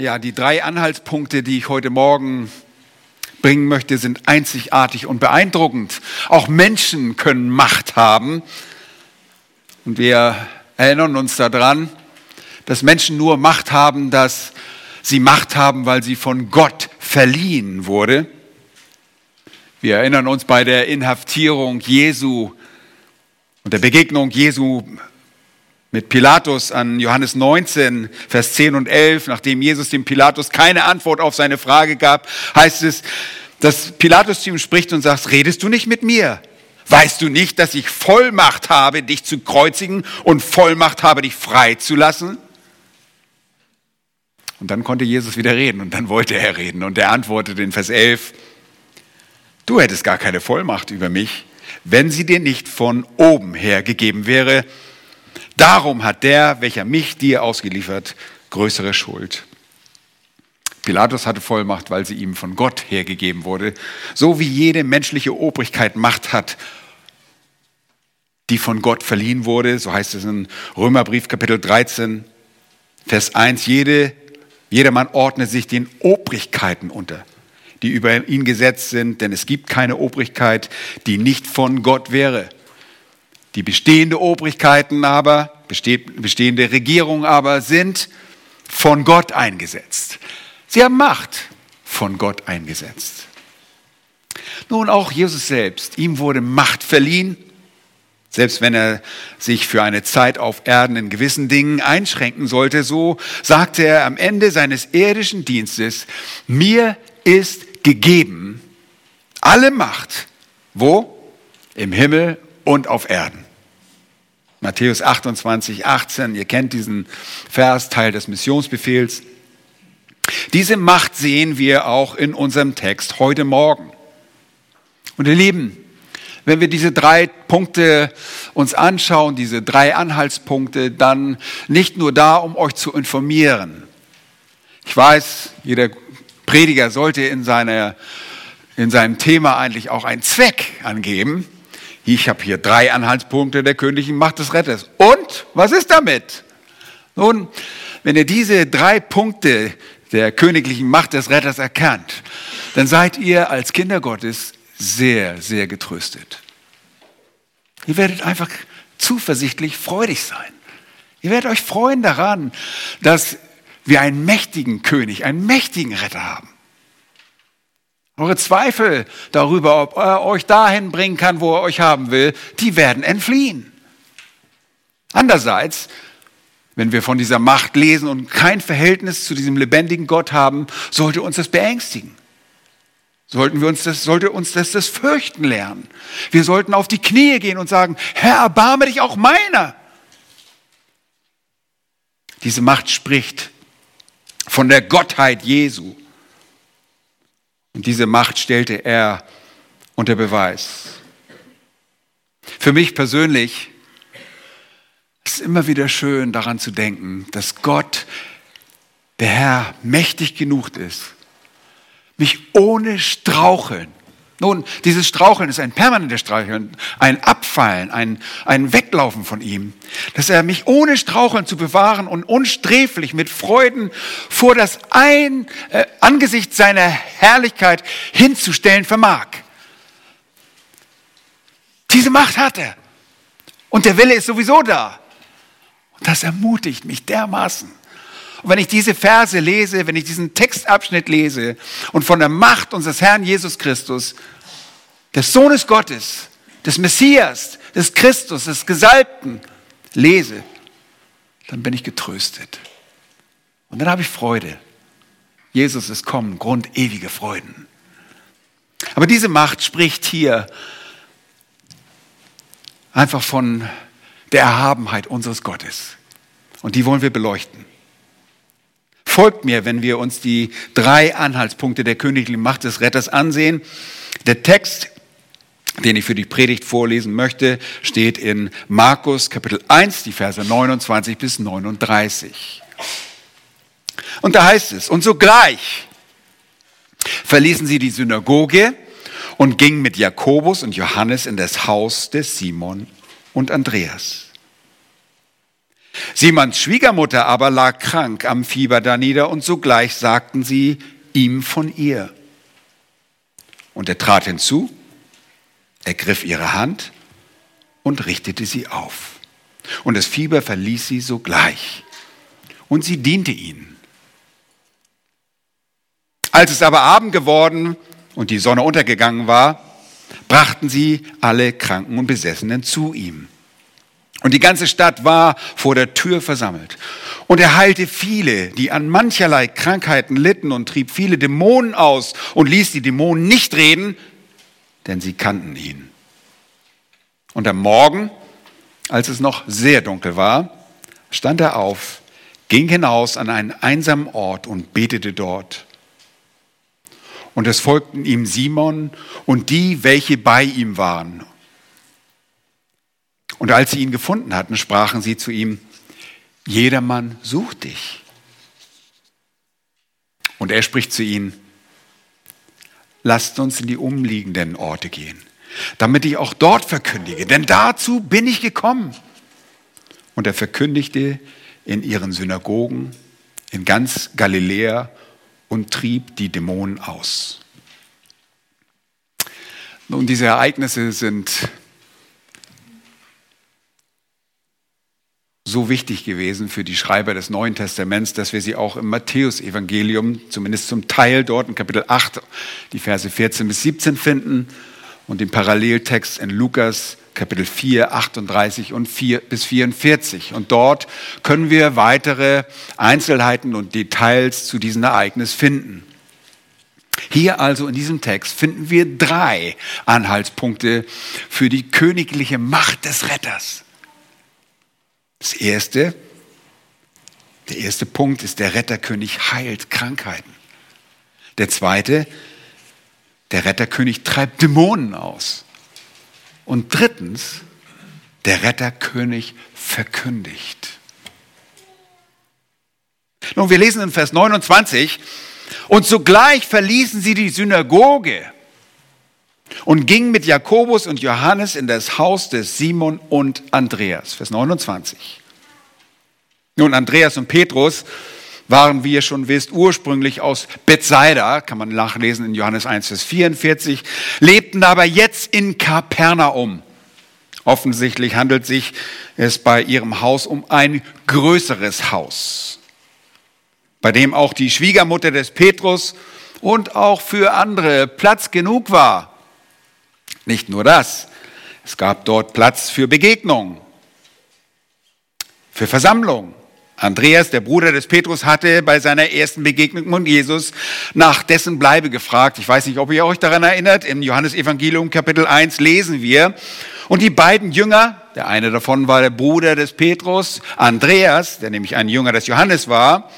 Ja, die drei Anhaltspunkte, die ich heute Morgen bringen möchte, sind einzigartig und beeindruckend. Auch Menschen können Macht haben. Und wir erinnern uns daran, dass Menschen nur Macht haben, dass sie Macht haben, weil sie von Gott verliehen wurde. Wir erinnern uns bei der Inhaftierung Jesu und der Begegnung Jesu mit Pilatus an Johannes 19, Vers 10 und 11, nachdem Jesus dem Pilatus keine Antwort auf seine Frage gab, heißt es, dass Pilatus zu ihm spricht und sagt, redest du nicht mit mir? Weißt du nicht, dass ich Vollmacht habe, dich zu kreuzigen und Vollmacht habe, dich freizulassen? Und dann konnte Jesus wieder reden und dann wollte er reden und er antwortete in Vers 11, du hättest gar keine Vollmacht über mich, wenn sie dir nicht von oben her gegeben wäre. Darum hat der, welcher mich dir ausgeliefert, größere Schuld. Pilatus hatte Vollmacht, weil sie ihm von Gott hergegeben wurde, so wie jede menschliche Obrigkeit Macht hat, die von Gott verliehen wurde. So heißt es in Römerbrief Kapitel 13, Vers 1. Jede, jedermann ordne sich den Obrigkeiten unter, die über ihn gesetzt sind, denn es gibt keine Obrigkeit, die nicht von Gott wäre. Die bestehende Obrigkeiten aber, bestehende Regierungen aber sind von Gott eingesetzt. Sie haben Macht von Gott eingesetzt. Nun auch Jesus selbst, ihm wurde Macht verliehen, selbst wenn er sich für eine Zeit auf Erden in gewissen Dingen einschränken sollte, so sagte er am Ende seines irdischen Dienstes, mir ist gegeben alle Macht, wo? Im Himmel und auf Erden. Matthäus 28, 18, ihr kennt diesen Vers, Teil des Missionsbefehls. Diese Macht sehen wir auch in unserem Text heute Morgen. Und ihr Lieben, wenn wir diese drei Punkte uns anschauen, diese drei Anhaltspunkte, dann nicht nur da, um euch zu informieren. Ich weiß, jeder Prediger sollte in, seiner, in seinem Thema eigentlich auch einen Zweck angeben. Ich habe hier drei Anhaltspunkte der königlichen Macht des Retters. Und was ist damit? Nun, wenn ihr diese drei Punkte der königlichen Macht des Retters erkannt, dann seid ihr als Kinder Gottes sehr, sehr getröstet. Ihr werdet einfach zuversichtlich freudig sein. Ihr werdet euch freuen daran, dass wir einen mächtigen König, einen mächtigen Retter haben. Eure Zweifel darüber, ob er euch dahin bringen kann, wo er euch haben will, die werden entfliehen. Andererseits wenn wir von dieser Macht lesen und kein Verhältnis zu diesem lebendigen Gott haben, sollte uns das beängstigen. Sollten wir uns das, sollte uns das, das fürchten lernen. Wir sollten auf die Knie gehen und sagen, Herr, erbarme dich auch meiner. Diese Macht spricht von der Gottheit Jesu. Und diese Macht stellte er unter Beweis. Für mich persönlich es ist immer wieder schön daran zu denken, dass Gott, der Herr, mächtig genug ist, mich ohne Straucheln, nun, dieses Straucheln ist ein permanentes Straucheln, ein Abfallen, ein, ein Weglaufen von ihm, dass er mich ohne Straucheln zu bewahren und unsträflich mit Freuden vor das ein, äh, Angesicht seiner Herrlichkeit hinzustellen vermag. Diese Macht hat er. Und der Wille ist sowieso da. Das ermutigt mich dermaßen. Und wenn ich diese Verse lese, wenn ich diesen Textabschnitt lese und von der Macht unseres Herrn Jesus Christus, des Sohnes Gottes, des Messias, des Christus, des Gesalbten lese, dann bin ich getröstet. Und dann habe ich Freude. Jesus ist kommen, Grund ewige Freuden. Aber diese Macht spricht hier einfach von der Erhabenheit unseres Gottes. Und die wollen wir beleuchten. Folgt mir, wenn wir uns die drei Anhaltspunkte der königlichen Macht des Retters ansehen. Der Text, den ich für die Predigt vorlesen möchte, steht in Markus Kapitel 1, die Verse 29 bis 39. Und da heißt es, und sogleich verließen sie die Synagoge und gingen mit Jakobus und Johannes in das Haus des Simon und Andreas. Simons Schwiegermutter aber lag krank am Fieber danieder und sogleich sagten sie ihm von ihr. Und er trat hinzu, ergriff ihre Hand und richtete sie auf. Und das Fieber verließ sie sogleich. Und sie diente ihnen. Als es aber Abend geworden und die Sonne untergegangen war, brachten sie alle Kranken und Besessenen zu ihm. Und die ganze Stadt war vor der Tür versammelt. Und er heilte viele, die an mancherlei Krankheiten litten und trieb viele Dämonen aus und ließ die Dämonen nicht reden, denn sie kannten ihn. Und am Morgen, als es noch sehr dunkel war, stand er auf, ging hinaus an einen einsamen Ort und betete dort. Und es folgten ihm Simon und die, welche bei ihm waren. Und als sie ihn gefunden hatten, sprachen sie zu ihm, jedermann sucht dich. Und er spricht zu ihnen, lasst uns in die umliegenden Orte gehen, damit ich auch dort verkündige, denn dazu bin ich gekommen. Und er verkündigte in ihren Synagogen in ganz Galiläa und trieb die Dämonen aus. Nun, diese Ereignisse sind so wichtig gewesen für die Schreiber des Neuen Testaments, dass wir sie auch im Matthäusevangelium, zumindest zum Teil dort in Kapitel 8, die Verse 14 bis 17 finden und den Paralleltext in Lukas Kapitel 4, 38 und 4 bis 44. Und dort können wir weitere Einzelheiten und Details zu diesem Ereignis finden. Hier also in diesem Text finden wir drei Anhaltspunkte für die königliche Macht des Retters. Das erste, der erste Punkt ist, der Retterkönig heilt Krankheiten. Der zweite, der Retterkönig treibt Dämonen aus. Und drittens, der Retterkönig verkündigt. Nun, wir lesen in Vers 29, und sogleich verließen sie die Synagoge und gingen mit Jakobus und Johannes in das Haus des Simon und Andreas. Vers 29. Nun, Andreas und Petrus waren, wie ihr schon wisst, ursprünglich aus Bethsaida, kann man nachlesen in Johannes 1, Vers 44, lebten aber jetzt in Kapernaum. Offensichtlich handelt sich es bei ihrem Haus um ein größeres Haus, bei dem auch die Schwiegermutter des Petrus und auch für andere Platz genug war. Nicht nur das, es gab dort Platz für Begegnung, für Versammlung, Andreas, der Bruder des Petrus, hatte bei seiner ersten Begegnung mit Jesus nach dessen Bleibe gefragt. Ich weiß nicht, ob ihr euch daran erinnert. Im Johannesevangelium Kapitel 1 lesen wir. Und die beiden Jünger, der eine davon war der Bruder des Petrus, Andreas, der nämlich ein Jünger des Johannes war,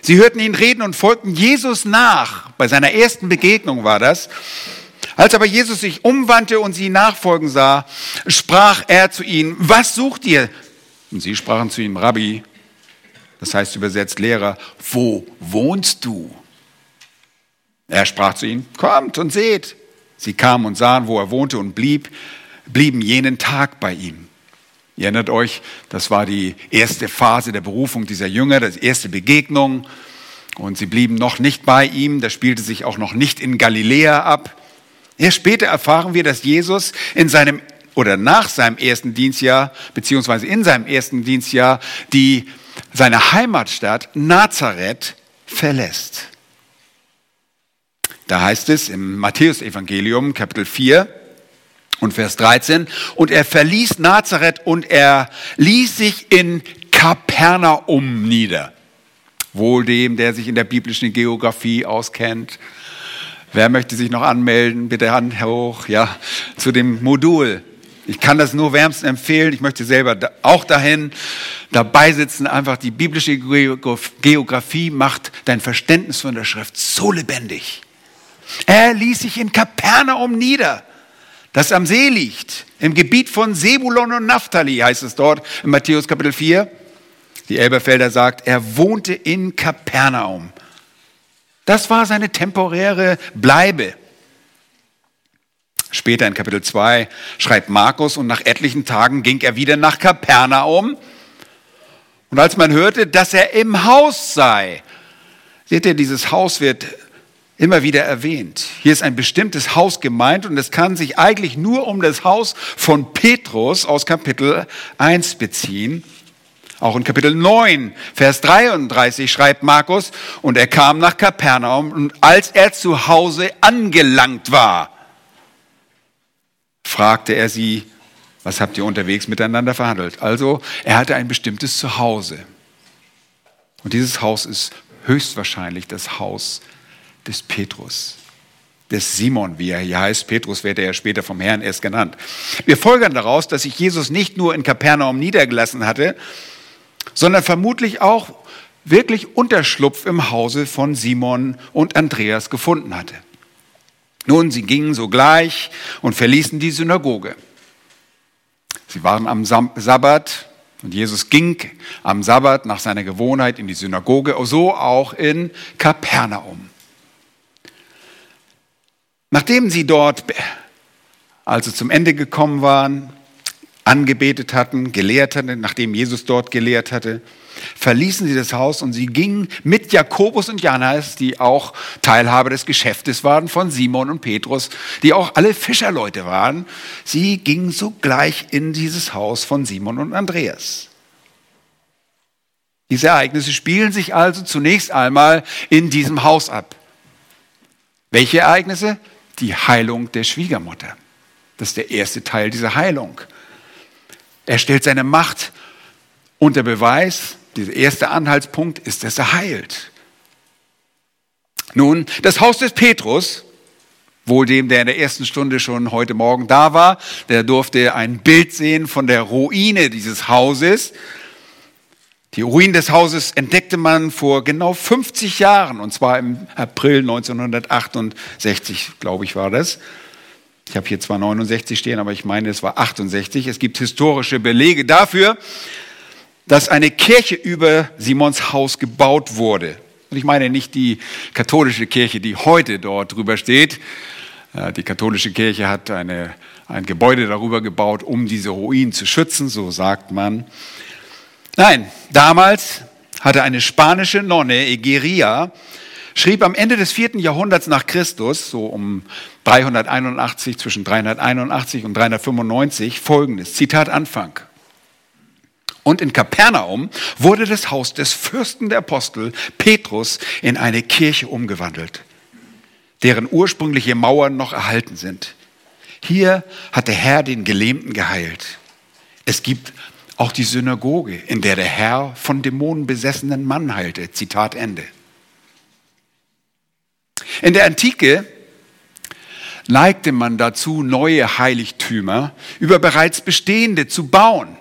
sie hörten ihn reden und folgten Jesus nach. Bei seiner ersten Begegnung war das. Als aber Jesus sich umwandte und sie nachfolgen sah, sprach er zu ihnen, was sucht ihr? Und sie sprachen zu ihm, Rabbi, das heißt übersetzt Lehrer, wo wohnst du? Er sprach zu ihnen, kommt und seht. Sie kamen und sahen, wo er wohnte und blieb, blieben jenen Tag bei ihm. Ihr erinnert euch, das war die erste Phase der Berufung dieser Jünger, das erste Begegnung. Und sie blieben noch nicht bei ihm, das spielte sich auch noch nicht in Galiläa ab. Erst später erfahren wir, dass Jesus in seinem oder nach seinem ersten Dienstjahr, beziehungsweise in seinem ersten Dienstjahr, die seine Heimatstadt Nazareth verlässt. Da heißt es im Matthäusevangelium Kapitel 4 und Vers 13, und er verließ Nazareth und er ließ sich in Kapernaum nieder. Wohl dem, der sich in der biblischen Geografie auskennt. Wer möchte sich noch anmelden? Bitte Hand hoch, ja, zu dem Modul. Ich kann das nur wärmstens empfehlen. Ich möchte selber auch dahin dabei sitzen. Einfach die biblische Geografie macht dein Verständnis von der Schrift so lebendig. Er ließ sich in Kapernaum nieder, das am See liegt, im Gebiet von Sebulon und Naphtali, heißt es dort in Matthäus Kapitel 4. Die Elberfelder sagt, er wohnte in Kapernaum. Das war seine temporäre Bleibe. Später in Kapitel 2 schreibt Markus, und nach etlichen Tagen ging er wieder nach Kapernaum. Und als man hörte, dass er im Haus sei, seht ihr, dieses Haus wird immer wieder erwähnt. Hier ist ein bestimmtes Haus gemeint und es kann sich eigentlich nur um das Haus von Petrus aus Kapitel 1 beziehen. Auch in Kapitel 9, Vers 33 schreibt Markus, und er kam nach Kapernaum und als er zu Hause angelangt war, fragte er sie, was habt ihr unterwegs miteinander verhandelt? Also, er hatte ein bestimmtes Zuhause. Und dieses Haus ist höchstwahrscheinlich das Haus des Petrus, des Simon, wie er hier heißt. Petrus wird er ja später vom Herrn erst genannt. Wir folgern daraus, dass sich Jesus nicht nur in Kapernaum niedergelassen hatte, sondern vermutlich auch wirklich Unterschlupf im Hause von Simon und Andreas gefunden hatte. Nun, sie gingen sogleich und verließen die Synagoge. Sie waren am Sabbat und Jesus ging am Sabbat nach seiner Gewohnheit in die Synagoge, so auch in Kapernaum. Nachdem sie dort also zum Ende gekommen waren, angebetet hatten, gelehrt hatten, nachdem Jesus dort gelehrt hatte, verließen sie das Haus und sie gingen mit Jakobus und Johannes, die auch Teilhaber des Geschäftes waren von Simon und Petrus, die auch alle Fischerleute waren. Sie gingen sogleich in dieses Haus von Simon und Andreas. Diese Ereignisse spielen sich also zunächst einmal in diesem Haus ab. Welche Ereignisse? die Heilung der Schwiegermutter. Das ist der erste Teil dieser Heilung. Er stellt seine Macht unter Beweis. Dieser erste Anhaltspunkt ist, dass er heilt. Nun, das Haus des Petrus, wohl dem, der in der ersten Stunde schon heute Morgen da war, der durfte ein Bild sehen von der Ruine dieses Hauses. Die Ruinen des Hauses entdeckte man vor genau 50 Jahren, und zwar im April 1968, glaube ich, war das. Ich habe hier zwar 69 stehen, aber ich meine, es war 68. Es gibt historische Belege dafür, dass eine Kirche über Simons Haus gebaut wurde. Und ich meine nicht die katholische Kirche, die heute dort drüber steht. Äh, die katholische Kirche hat eine, ein Gebäude darüber gebaut, um diese Ruinen zu schützen, so sagt man. Nein, damals hatte eine spanische Nonne, Egeria, schrieb am Ende des vierten Jahrhunderts nach Christus, so um 381, zwischen 381 und 395, folgendes, Zitat Anfang. Und in Kapernaum wurde das Haus des Fürsten der Apostel Petrus in eine Kirche umgewandelt, deren ursprüngliche Mauern noch erhalten sind. Hier hat der Herr den Gelähmten geheilt. Es gibt auch die Synagoge, in der der Herr von Dämonen besessenen Mann heilte. Zitat Ende. In der Antike neigte man dazu, neue Heiligtümer über bereits bestehende zu bauen.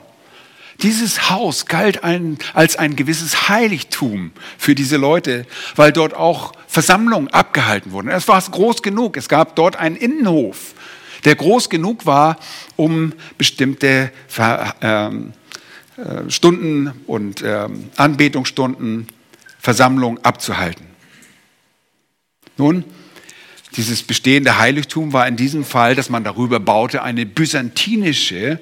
Dieses Haus galt ein, als ein gewisses Heiligtum für diese Leute, weil dort auch Versammlungen abgehalten wurden. Es war groß genug. Es gab dort einen Innenhof, der groß genug war, um bestimmte ähm, äh, Stunden und ähm, Anbetungsstunden, Versammlungen abzuhalten. Nun, dieses bestehende Heiligtum war in diesem Fall, dass man darüber baute, eine byzantinische,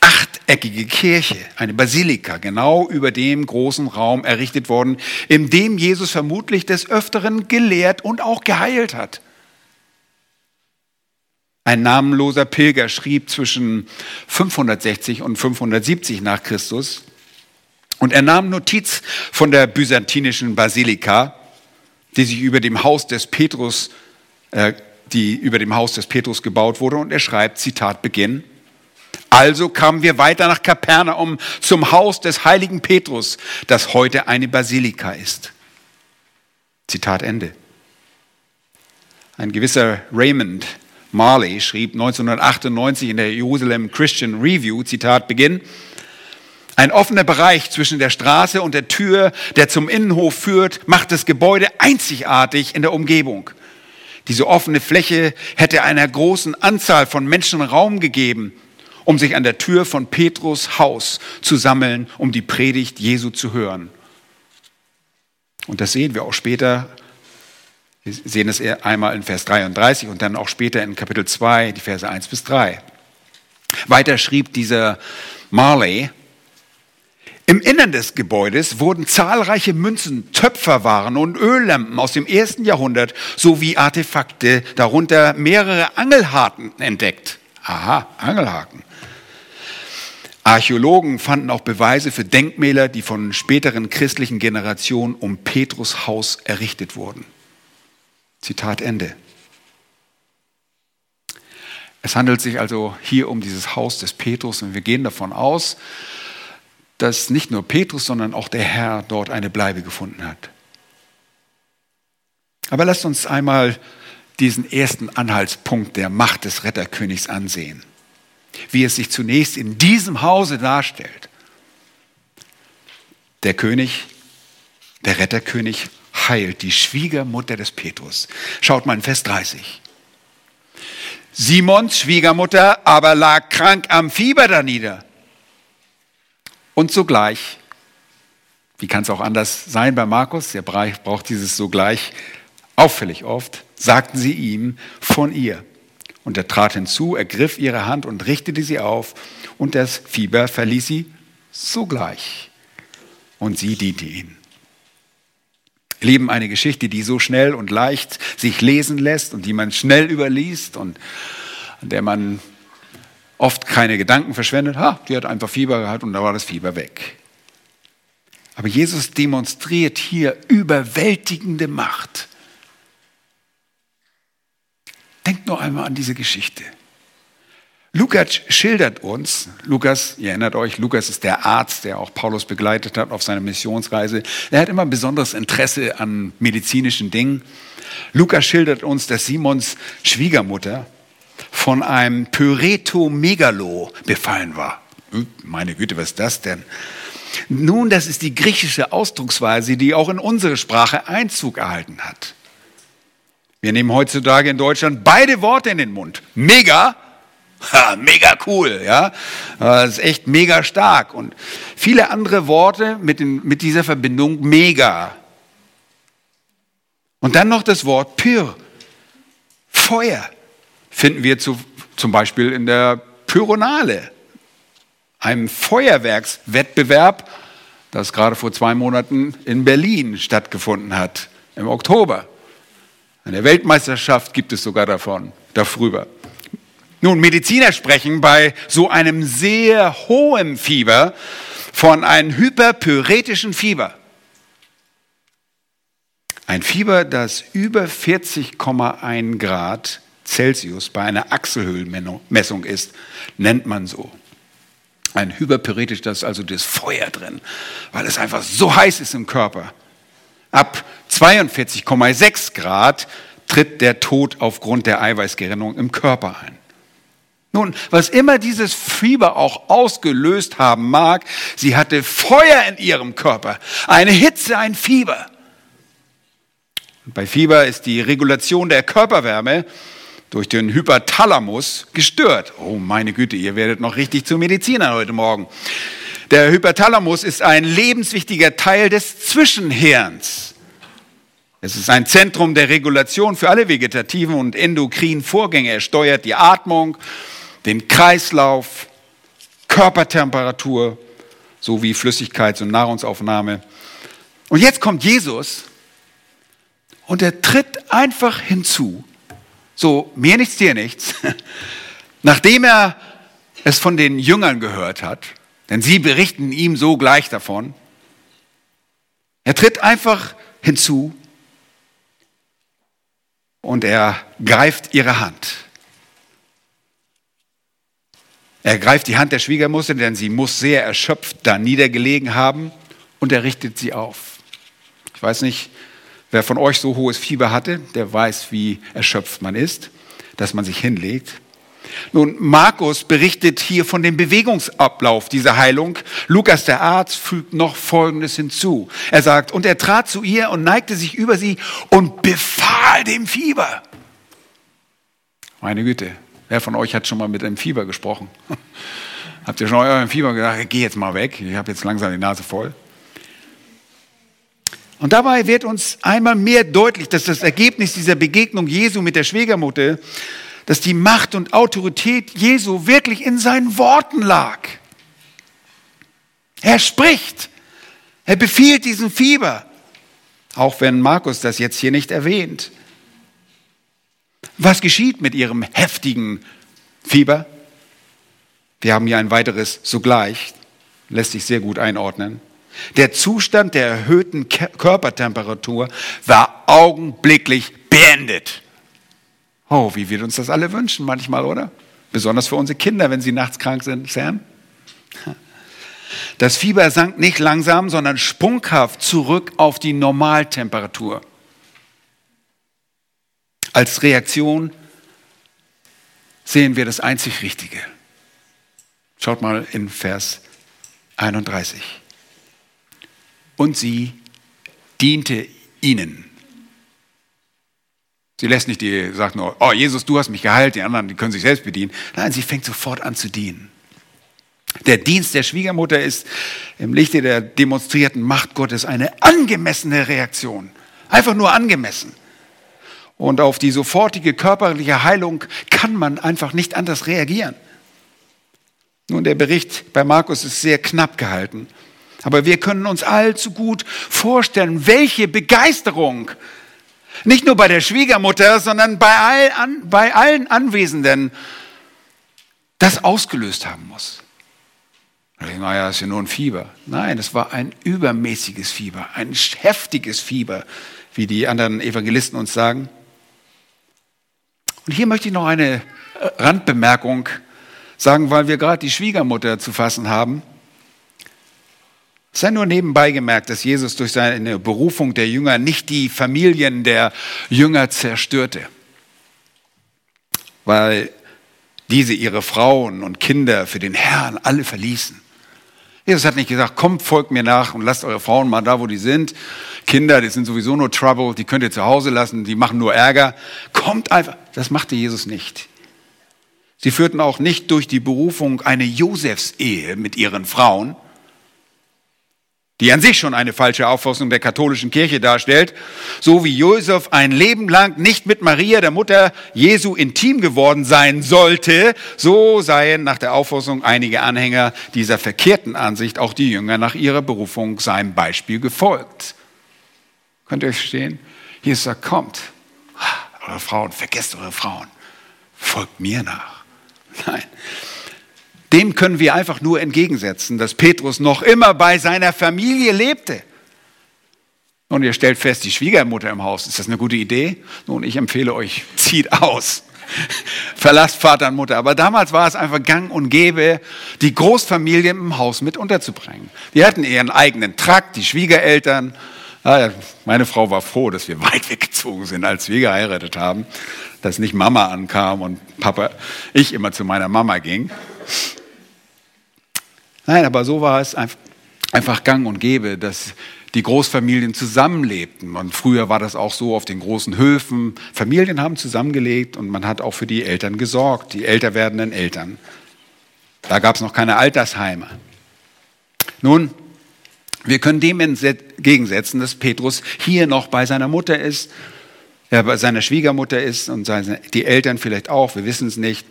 achteckige Kirche, eine Basilika, genau über dem großen Raum errichtet worden, in dem Jesus vermutlich des Öfteren gelehrt und auch geheilt hat. Ein namenloser Pilger schrieb zwischen 560 und 570 nach Christus und er nahm Notiz von der byzantinischen Basilika, die sich über dem Haus des Petrus, äh, die über dem Haus des Petrus gebaut wurde und er schreibt, Zitat Beginn, also kamen wir weiter nach Kapernaum zum Haus des heiligen Petrus, das heute eine Basilika ist. Zitat Ende. Ein gewisser Raymond Marley schrieb 1998 in der Jerusalem Christian Review, Zitat Beginn, ein offener Bereich zwischen der Straße und der Tür, der zum Innenhof führt, macht das Gebäude einzigartig in der Umgebung. Diese offene Fläche hätte einer großen Anzahl von Menschen Raum gegeben, um sich an der Tür von Petrus Haus zu sammeln, um die Predigt Jesu zu hören. Und das sehen wir auch später Wir sehen es einmal in Vers 33 und dann auch später in Kapitel 2, die Verse 1 bis 3. Weiter schrieb dieser Marley, im Innern des Gebäudes wurden zahlreiche Münzen, Töpferwaren und Öllampen aus dem ersten Jahrhundert sowie Artefakte, darunter mehrere Angelhaken entdeckt. Aha, Angelhaken. Archäologen fanden auch Beweise für Denkmäler, die von späteren christlichen Generationen um Petrus Haus errichtet wurden. Zitat Ende. Es handelt sich also hier um dieses Haus des Petrus und wir gehen davon aus, dass nicht nur Petrus, sondern auch der Herr dort eine Bleibe gefunden hat. Aber lasst uns einmal diesen ersten Anhaltspunkt der Macht des Retterkönigs ansehen wie es sich zunächst in diesem Hause darstellt. Der König, der Retterkönig heilt die Schwiegermutter des Petrus. Schaut mal in Vers 30. Simons Schwiegermutter aber lag krank am Fieber danieder. Und sogleich, wie kann es auch anders sein bei Markus, der braucht dieses sogleich auffällig oft, sagten sie ihm von ihr. Und er trat hinzu, ergriff ihre Hand und richtete sie auf, und das Fieber verließ sie sogleich. Und sie diente ihnen. Leben eine Geschichte, die so schnell und leicht sich lesen lässt und die man schnell überliest und an der man oft keine Gedanken verschwendet. Ha, die hat einfach Fieber gehabt und da war das Fieber weg. Aber Jesus demonstriert hier überwältigende Macht. Denkt nur einmal an diese Geschichte. Lukas schildert uns, Lukas, ihr erinnert euch, Lukas ist der Arzt, der auch Paulus begleitet hat auf seiner Missionsreise. Er hat immer ein besonderes Interesse an medizinischen Dingen. Lukas schildert uns, dass Simons Schwiegermutter von einem Pyretomegalo befallen war. Hm, meine Güte, was ist das denn? Nun, das ist die griechische Ausdrucksweise, die auch in unsere Sprache Einzug erhalten hat. Wir nehmen heutzutage in Deutschland beide Worte in den Mund. Mega, ha, mega cool, ja. Das ist echt mega stark. Und viele andere Worte mit, den, mit dieser Verbindung mega. Und dann noch das Wort Pyr, Feuer, finden wir zu, zum Beispiel in der Pyronale, einem Feuerwerkswettbewerb, das gerade vor zwei Monaten in Berlin stattgefunden hat, im Oktober. Eine Weltmeisterschaft gibt es sogar davon, darüber. Nun, Mediziner sprechen bei so einem sehr hohen Fieber von einem hyperpyretischen Fieber. Ein Fieber, das über 40,1 Grad Celsius bei einer Achselhöhlenmessung ist, nennt man so. Ein hyperpyretisch, das ist also das Feuer drin, weil es einfach so heiß ist im Körper. Ab 42,6 Grad tritt der Tod aufgrund der Eiweißgerinnung im Körper ein. Nun, was immer dieses Fieber auch ausgelöst haben mag, sie hatte Feuer in ihrem Körper, eine Hitze, ein Fieber. Bei Fieber ist die Regulation der Körperwärme durch den Hyperthalamus gestört. Oh meine Güte, ihr werdet noch richtig zu Medizinern heute Morgen. Der Hyperthalamus ist ein lebenswichtiger Teil des Zwischenhirns. Es ist ein Zentrum der Regulation für alle vegetativen und endokrinen Vorgänge. Er steuert die Atmung, den Kreislauf, Körpertemperatur sowie Flüssigkeits- und Nahrungsaufnahme. Und jetzt kommt Jesus und er tritt einfach hinzu. So, mir nichts, dir nichts. Nachdem er es von den Jüngern gehört hat, denn sie berichten ihm so gleich davon. Er tritt einfach hinzu und er greift ihre Hand. Er greift die Hand der Schwiegermutter, denn sie muss sehr erschöpft da niedergelegen haben und er richtet sie auf. Ich weiß nicht, wer von euch so hohes Fieber hatte, der weiß, wie erschöpft man ist, dass man sich hinlegt. Nun, Markus berichtet hier von dem Bewegungsablauf dieser Heilung. Lukas, der Arzt, fügt noch Folgendes hinzu. Er sagt, und er trat zu ihr und neigte sich über sie und befahl dem Fieber. Meine Güte, wer von euch hat schon mal mit einem Fieber gesprochen? Habt ihr schon eurem Fieber gesagt, geh jetzt mal weg, ich habe jetzt langsam die Nase voll? Und dabei wird uns einmal mehr deutlich, dass das Ergebnis dieser Begegnung Jesu mit der Schwiegermutter, dass die Macht und Autorität Jesu wirklich in seinen Worten lag. Er spricht, er befiehlt diesen Fieber, auch wenn Markus das jetzt hier nicht erwähnt. Was geschieht mit ihrem heftigen Fieber? Wir haben hier ein weiteres sogleich, lässt sich sehr gut einordnen. Der Zustand der erhöhten Körpertemperatur war augenblicklich beendet. Oh, wie wir uns das alle wünschen manchmal, oder? Besonders für unsere Kinder, wenn sie nachts krank sind, Sam. Das Fieber sank nicht langsam, sondern sprunghaft zurück auf die Normaltemperatur. Als Reaktion sehen wir das einzig Richtige. Schaut mal in Vers 31 und sie diente ihnen. Sie lässt nicht die, sagt nur, oh Jesus, du hast mich geheilt, die anderen, die können sich selbst bedienen. Nein, sie fängt sofort an zu dienen. Der Dienst der Schwiegermutter ist im Lichte der demonstrierten Macht Gottes eine angemessene Reaktion. Einfach nur angemessen. Und auf die sofortige körperliche Heilung kann man einfach nicht anders reagieren. Nun, der Bericht bei Markus ist sehr knapp gehalten. Aber wir können uns allzu gut vorstellen, welche Begeisterung nicht nur bei der Schwiegermutter, sondern bei, all an, bei allen Anwesenden das ausgelöst haben muss. Naja, ist ja nur ein Fieber. Nein, es war ein übermäßiges Fieber, ein heftiges Fieber, wie die anderen Evangelisten uns sagen. Und hier möchte ich noch eine Randbemerkung sagen, weil wir gerade die Schwiegermutter zu fassen haben. Es sei nur nebenbei gemerkt, dass Jesus durch seine Berufung der Jünger nicht die Familien der Jünger zerstörte, weil diese ihre Frauen und Kinder für den Herrn alle verließen. Jesus hat nicht gesagt, kommt, folgt mir nach und lasst eure Frauen mal da, wo die sind. Kinder, die sind sowieso nur Trouble, die könnt ihr zu Hause lassen, die machen nur Ärger. Kommt einfach. Das machte Jesus nicht. Sie führten auch nicht durch die Berufung eine Josefsehe mit ihren Frauen, die an sich schon eine falsche Auffassung der katholischen Kirche darstellt, so wie Josef ein Leben lang nicht mit Maria, der Mutter Jesu, intim geworden sein sollte, so seien nach der Auffassung einiger Anhänger dieser verkehrten Ansicht auch die Jünger nach ihrer Berufung seinem Beispiel gefolgt. Könnt ihr euch verstehen? Jesus sagt, kommt, eure Frauen, vergesst eure Frauen, folgt mir nach. Nein, dem können wir einfach nur entgegensetzen, dass Petrus noch immer bei seiner Familie lebte. Und ihr stellt fest, die Schwiegermutter im Haus, ist das eine gute Idee? Nun, ich empfehle euch, zieht aus. Verlasst Vater und Mutter. Aber damals war es einfach gang und gäbe, die Großfamilie im Haus mit unterzubringen. Die hatten ihren eigenen Trakt, die Schwiegereltern. meine Frau war froh, dass wir weit weggezogen sind, als wir geheiratet haben, dass nicht Mama ankam und Papa, ich immer zu meiner Mama ging. Nein, aber so war es einfach gang und gäbe, dass die Großfamilien zusammenlebten. Und früher war das auch so auf den großen Höfen. Familien haben zusammengelebt und man hat auch für die Eltern gesorgt, die älter werdenden Eltern. Da gab es noch keine Altersheime. Nun, wir können dem entgegensetzen, dass Petrus hier noch bei seiner Mutter ist, er bei seiner Schwiegermutter ist und seine, die Eltern vielleicht auch, wir wissen es nicht.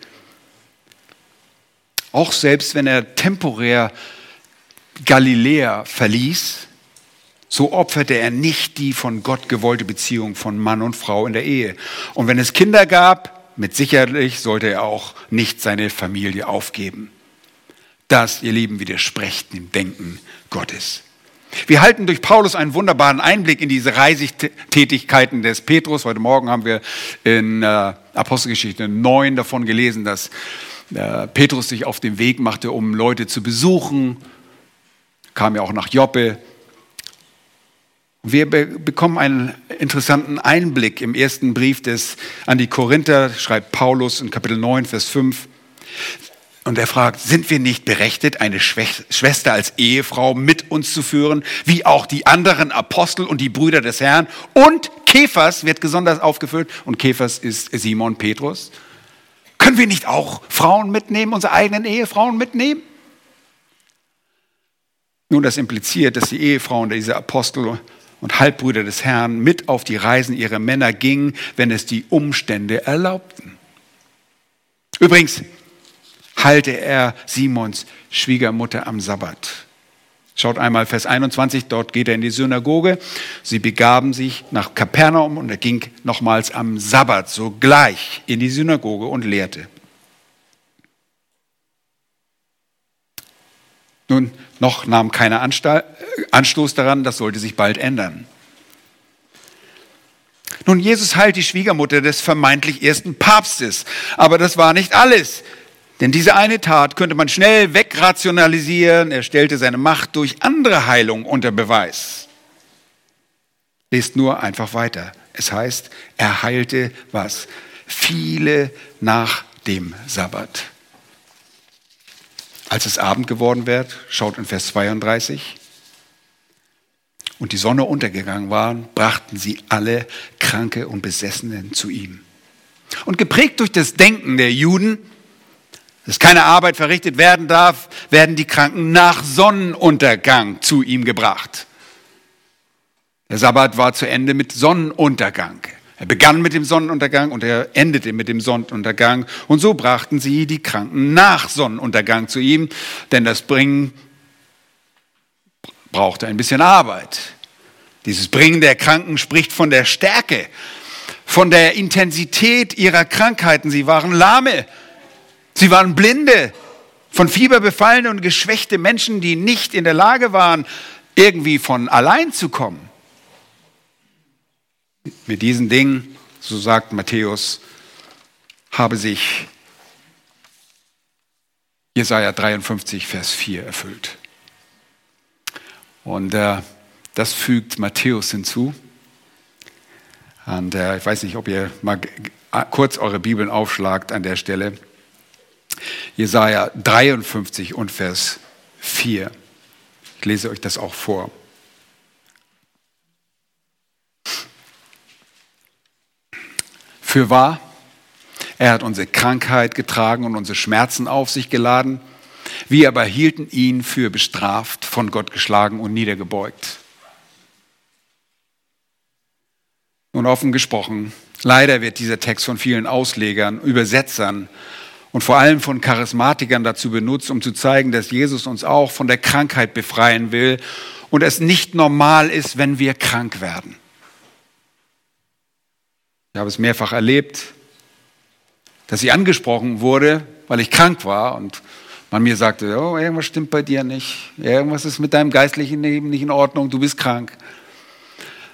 Auch selbst wenn er temporär Galiläa verließ, so opferte er nicht die von Gott gewollte Beziehung von Mann und Frau in der Ehe. Und wenn es Kinder gab, mit sicherlich sollte er auch nicht seine Familie aufgeben. Das, ihr Lieben, widerspricht dem Denken Gottes. Wir halten durch Paulus einen wunderbaren Einblick in diese Reisetätigkeiten des Petrus. Heute Morgen haben wir in äh, Apostelgeschichte 9 davon gelesen, dass äh, Petrus sich auf den Weg machte, um Leute zu besuchen, kam ja auch nach Joppe. Wir be bekommen einen interessanten Einblick im ersten Brief des, an die Korinther, schreibt Paulus in Kapitel 9, Vers 5. Und er fragt, sind wir nicht berechtigt, eine Schwester als Ehefrau mit uns zu führen, wie auch die anderen Apostel und die Brüder des Herrn? Und Kephas wird besonders aufgeführt, und Kephas ist Simon Petrus. Können wir nicht auch Frauen mitnehmen, unsere eigenen Ehefrauen mitnehmen? Nun, das impliziert, dass die Ehefrauen dieser Apostel und Halbbrüder des Herrn mit auf die Reisen ihrer Männer gingen, wenn es die Umstände erlaubten. Übrigens heilte er Simons Schwiegermutter am Sabbat. Schaut einmal Vers 21, dort geht er in die Synagoge. Sie begaben sich nach Kapernaum und er ging nochmals am Sabbat sogleich in die Synagoge und lehrte. Nun, noch nahm keiner Anstoß daran, das sollte sich bald ändern. Nun, Jesus heilt die Schwiegermutter des vermeintlich ersten Papstes, aber das war nicht alles. Denn diese eine Tat könnte man schnell wegrationalisieren. Er stellte seine Macht durch andere Heilung unter Beweis. Lest nur einfach weiter. Es heißt, er heilte was? Viele nach dem Sabbat. Als es Abend geworden wird, schaut in Vers 32, und die Sonne untergegangen war, brachten sie alle Kranke und Besessenen zu ihm. Und geprägt durch das Denken der Juden, dass keine Arbeit verrichtet werden darf, werden die Kranken nach Sonnenuntergang zu ihm gebracht. Der Sabbat war zu Ende mit Sonnenuntergang. Er begann mit dem Sonnenuntergang und er endete mit dem Sonnenuntergang. Und so brachten sie die Kranken nach Sonnenuntergang zu ihm, denn das Bringen brauchte ein bisschen Arbeit. Dieses Bringen der Kranken spricht von der Stärke, von der Intensität ihrer Krankheiten. Sie waren lahme, Sie waren Blinde, von Fieber befallene und geschwächte Menschen, die nicht in der Lage waren, irgendwie von allein zu kommen. Mit diesen Dingen, so sagt Matthäus, habe sich Jesaja 53, Vers 4 erfüllt. Und äh, das fügt Matthäus hinzu. Und äh, ich weiß nicht, ob ihr mal kurz eure Bibeln aufschlagt an der Stelle. Jesaja 53 und Vers 4. Ich lese euch das auch vor. Für wahr, er hat unsere Krankheit getragen und unsere Schmerzen auf sich geladen. Wir aber hielten ihn für bestraft, von Gott geschlagen und niedergebeugt. Nun offen gesprochen, leider wird dieser Text von vielen Auslegern, Übersetzern und vor allem von Charismatikern dazu benutzt, um zu zeigen, dass Jesus uns auch von der Krankheit befreien will und es nicht normal ist, wenn wir krank werden. Ich habe es mehrfach erlebt, dass ich angesprochen wurde, weil ich krank war und man mir sagte, oh, irgendwas stimmt bei dir nicht, irgendwas ist mit deinem geistlichen Leben nicht in Ordnung, du bist krank.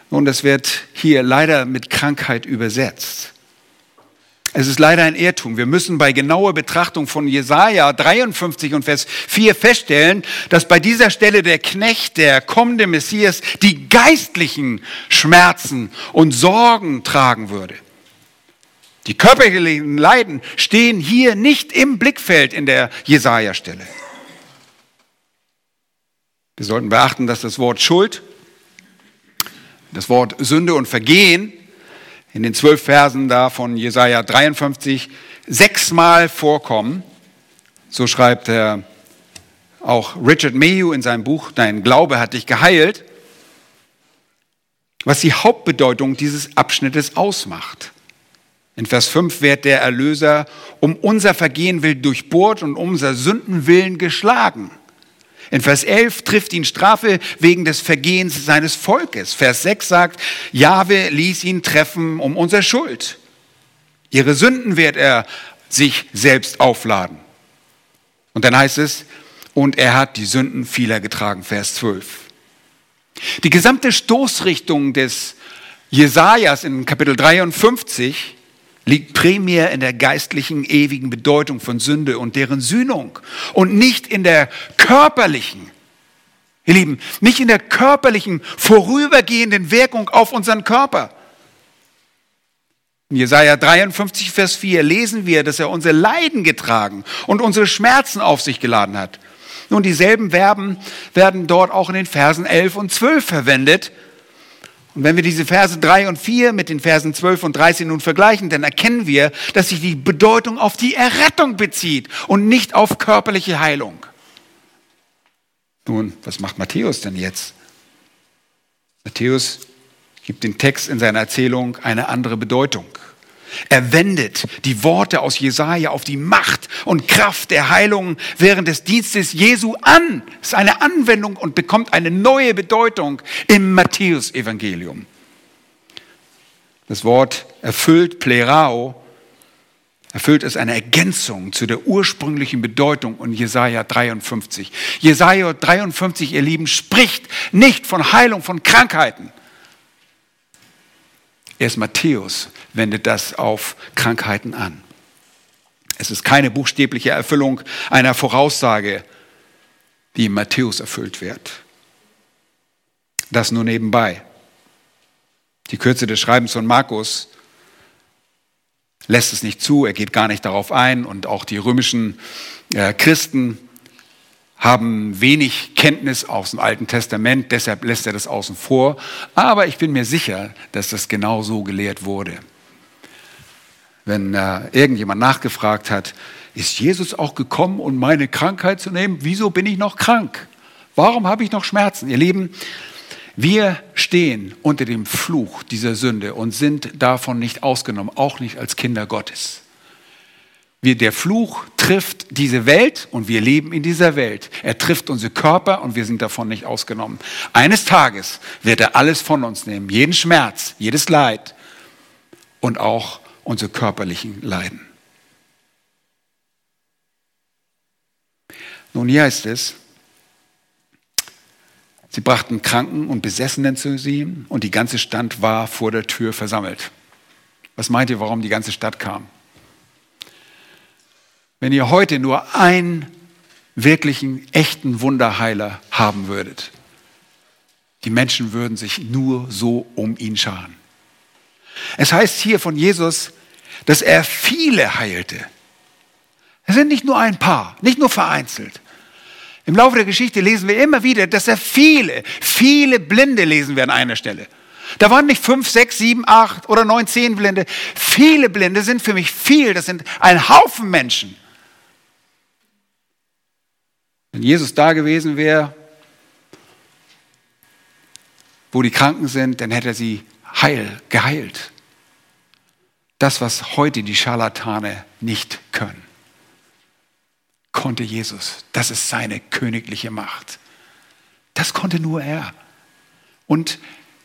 Und das wird hier leider mit Krankheit übersetzt. Es ist leider ein Irrtum. Wir müssen bei genauer Betrachtung von Jesaja 53 und Vers 4 feststellen, dass bei dieser Stelle der Knecht, der kommende Messias, die geistlichen Schmerzen und Sorgen tragen würde. Die körperlichen Leiden stehen hier nicht im Blickfeld in der Jesaja-Stelle. Wir sollten beachten, dass das Wort Schuld, das Wort Sünde und Vergehen in den zwölf Versen da von Jesaja 53 sechsmal vorkommen. So schreibt er auch Richard Mayhew in seinem Buch Dein Glaube hat dich geheilt, was die Hauptbedeutung dieses Abschnittes ausmacht. In Vers 5 wird der Erlöser um unser Vergehen will durchbohrt und um unser Sündenwillen geschlagen. In Vers 11 trifft ihn Strafe wegen des Vergehens seines Volkes. Vers 6 sagt, Jahwe ließ ihn treffen um unsere Schuld. Ihre Sünden wird er sich selbst aufladen. Und dann heißt es, und er hat die Sünden vieler getragen. Vers 12. Die gesamte Stoßrichtung des Jesajas in Kapitel 53 liegt primär in der geistlichen, ewigen Bedeutung von Sünde und deren Sühnung und nicht in der körperlichen, ihr Lieben, nicht in der körperlichen, vorübergehenden Wirkung auf unseren Körper. In Jesaja 53, Vers 4 lesen wir, dass er unsere Leiden getragen und unsere Schmerzen auf sich geladen hat. Nun, dieselben Verben werden dort auch in den Versen 11 und 12 verwendet, und wenn wir diese Verse 3 und 4 mit den Versen 12 und 13 nun vergleichen, dann erkennen wir, dass sich die Bedeutung auf die Errettung bezieht und nicht auf körperliche Heilung. Nun, was macht Matthäus denn jetzt? Matthäus gibt den Text in seiner Erzählung eine andere Bedeutung. Er wendet die Worte aus Jesaja auf die Macht und Kraft der Heilung während des Dienstes Jesu an. Es ist eine Anwendung und bekommt eine neue Bedeutung im Matthäusevangelium. Das Wort erfüllt Plerao erfüllt es eine Ergänzung zu der ursprünglichen Bedeutung in Jesaja 53. Jesaja 53, ihr Lieben, spricht nicht von Heilung von Krankheiten. Erst Matthäus wendet das auf Krankheiten an. Es ist keine buchstäbliche Erfüllung einer Voraussage, die in Matthäus erfüllt wird. Das nur nebenbei. Die Kürze des Schreibens von Markus lässt es nicht zu, er geht gar nicht darauf ein und auch die römischen äh, Christen haben wenig Kenntnis aus dem Alten Testament, deshalb lässt er das außen vor. Aber ich bin mir sicher, dass das genau so gelehrt wurde. Wenn äh, irgendjemand nachgefragt hat, ist Jesus auch gekommen, um meine Krankheit zu nehmen? Wieso bin ich noch krank? Warum habe ich noch Schmerzen? Ihr Lieben, wir stehen unter dem Fluch dieser Sünde und sind davon nicht ausgenommen, auch nicht als Kinder Gottes. Wir, der Fluch trifft diese Welt und wir leben in dieser Welt. Er trifft unsere Körper und wir sind davon nicht ausgenommen. Eines Tages wird er alles von uns nehmen, jeden Schmerz, jedes Leid und auch unsere körperlichen Leiden. Nun hier heißt es, Sie brachten Kranken und Besessenen zu ihm und die ganze Stadt war vor der Tür versammelt. Was meint ihr, warum die ganze Stadt kam? Wenn ihr heute nur einen wirklichen, echten Wunderheiler haben würdet, die Menschen würden sich nur so um ihn scharen. Es heißt hier von Jesus, dass er viele heilte. Es sind nicht nur ein paar, nicht nur vereinzelt. Im Laufe der Geschichte lesen wir immer wieder, dass er viele, viele Blinde lesen wir an einer Stelle. Da waren nicht fünf, sechs, sieben, acht oder neun, zehn Blinde. Viele Blinde sind für mich viel. Das sind ein Haufen Menschen. Wenn Jesus da gewesen wäre, wo die Kranken sind, dann hätte er sie heil, geheilt. Das, was heute die Scharlatane nicht können konnte Jesus. Das ist seine königliche Macht. Das konnte nur er. Und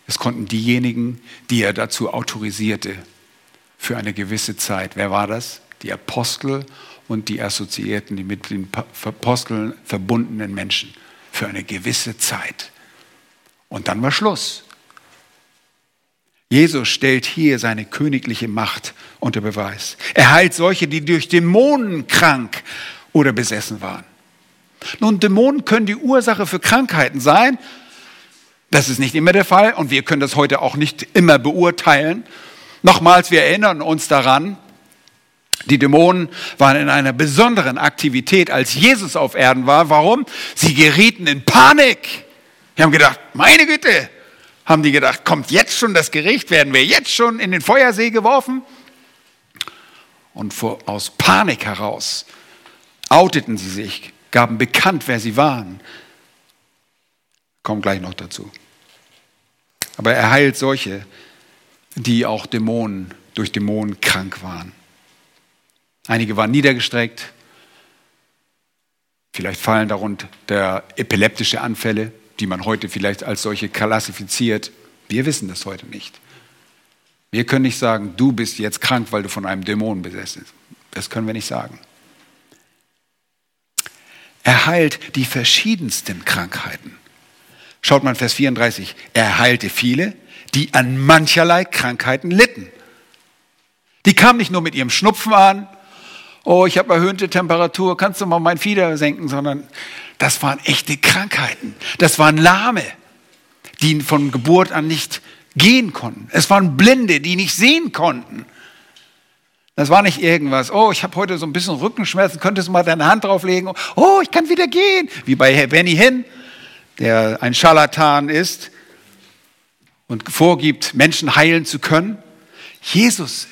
es konnten diejenigen, die er dazu autorisierte, für eine gewisse Zeit. Wer war das? Die Apostel und die Assoziierten, die mit den Aposteln verbundenen Menschen. Für eine gewisse Zeit. Und dann war Schluss. Jesus stellt hier seine königliche Macht unter Beweis. Er heilt solche, die durch Dämonen krank oder besessen waren. Nun, Dämonen können die Ursache für Krankheiten sein. Das ist nicht immer der Fall und wir können das heute auch nicht immer beurteilen. Nochmals, wir erinnern uns daran, die Dämonen waren in einer besonderen Aktivität, als Jesus auf Erden war. Warum? Sie gerieten in Panik. Die haben gedacht, meine Güte, haben die gedacht, kommt jetzt schon das Gericht, werden wir jetzt schon in den Feuersee geworfen? Und vor, aus Panik heraus outeten sie sich, gaben bekannt, wer sie waren. Kommt gleich noch dazu. Aber er heilt solche, die auch Dämonen, durch Dämonen krank waren. Einige waren niedergestreckt. Vielleicht fallen darunter epileptische Anfälle, die man heute vielleicht als solche klassifiziert. Wir wissen das heute nicht. Wir können nicht sagen, du bist jetzt krank, weil du von einem Dämon besessen bist. Das können wir nicht sagen. Er heilt die verschiedensten Krankheiten. Schaut mal Vers 34. Er heilte viele, die an mancherlei Krankheiten litten. Die kamen nicht nur mit ihrem Schnupfen an, oh, ich habe erhöhte Temperatur, kannst du mal mein Fieder senken, sondern das waren echte Krankheiten. Das waren Lahme, die von Geburt an nicht gehen konnten. Es waren Blinde, die nicht sehen konnten. Das war nicht irgendwas, oh, ich habe heute so ein bisschen Rückenschmerzen, könntest du mal deine Hand drauflegen? Oh, ich kann wieder gehen. Wie bei Herr Benny Hinn, der ein Scharlatan ist und vorgibt, Menschen heilen zu können. Jesus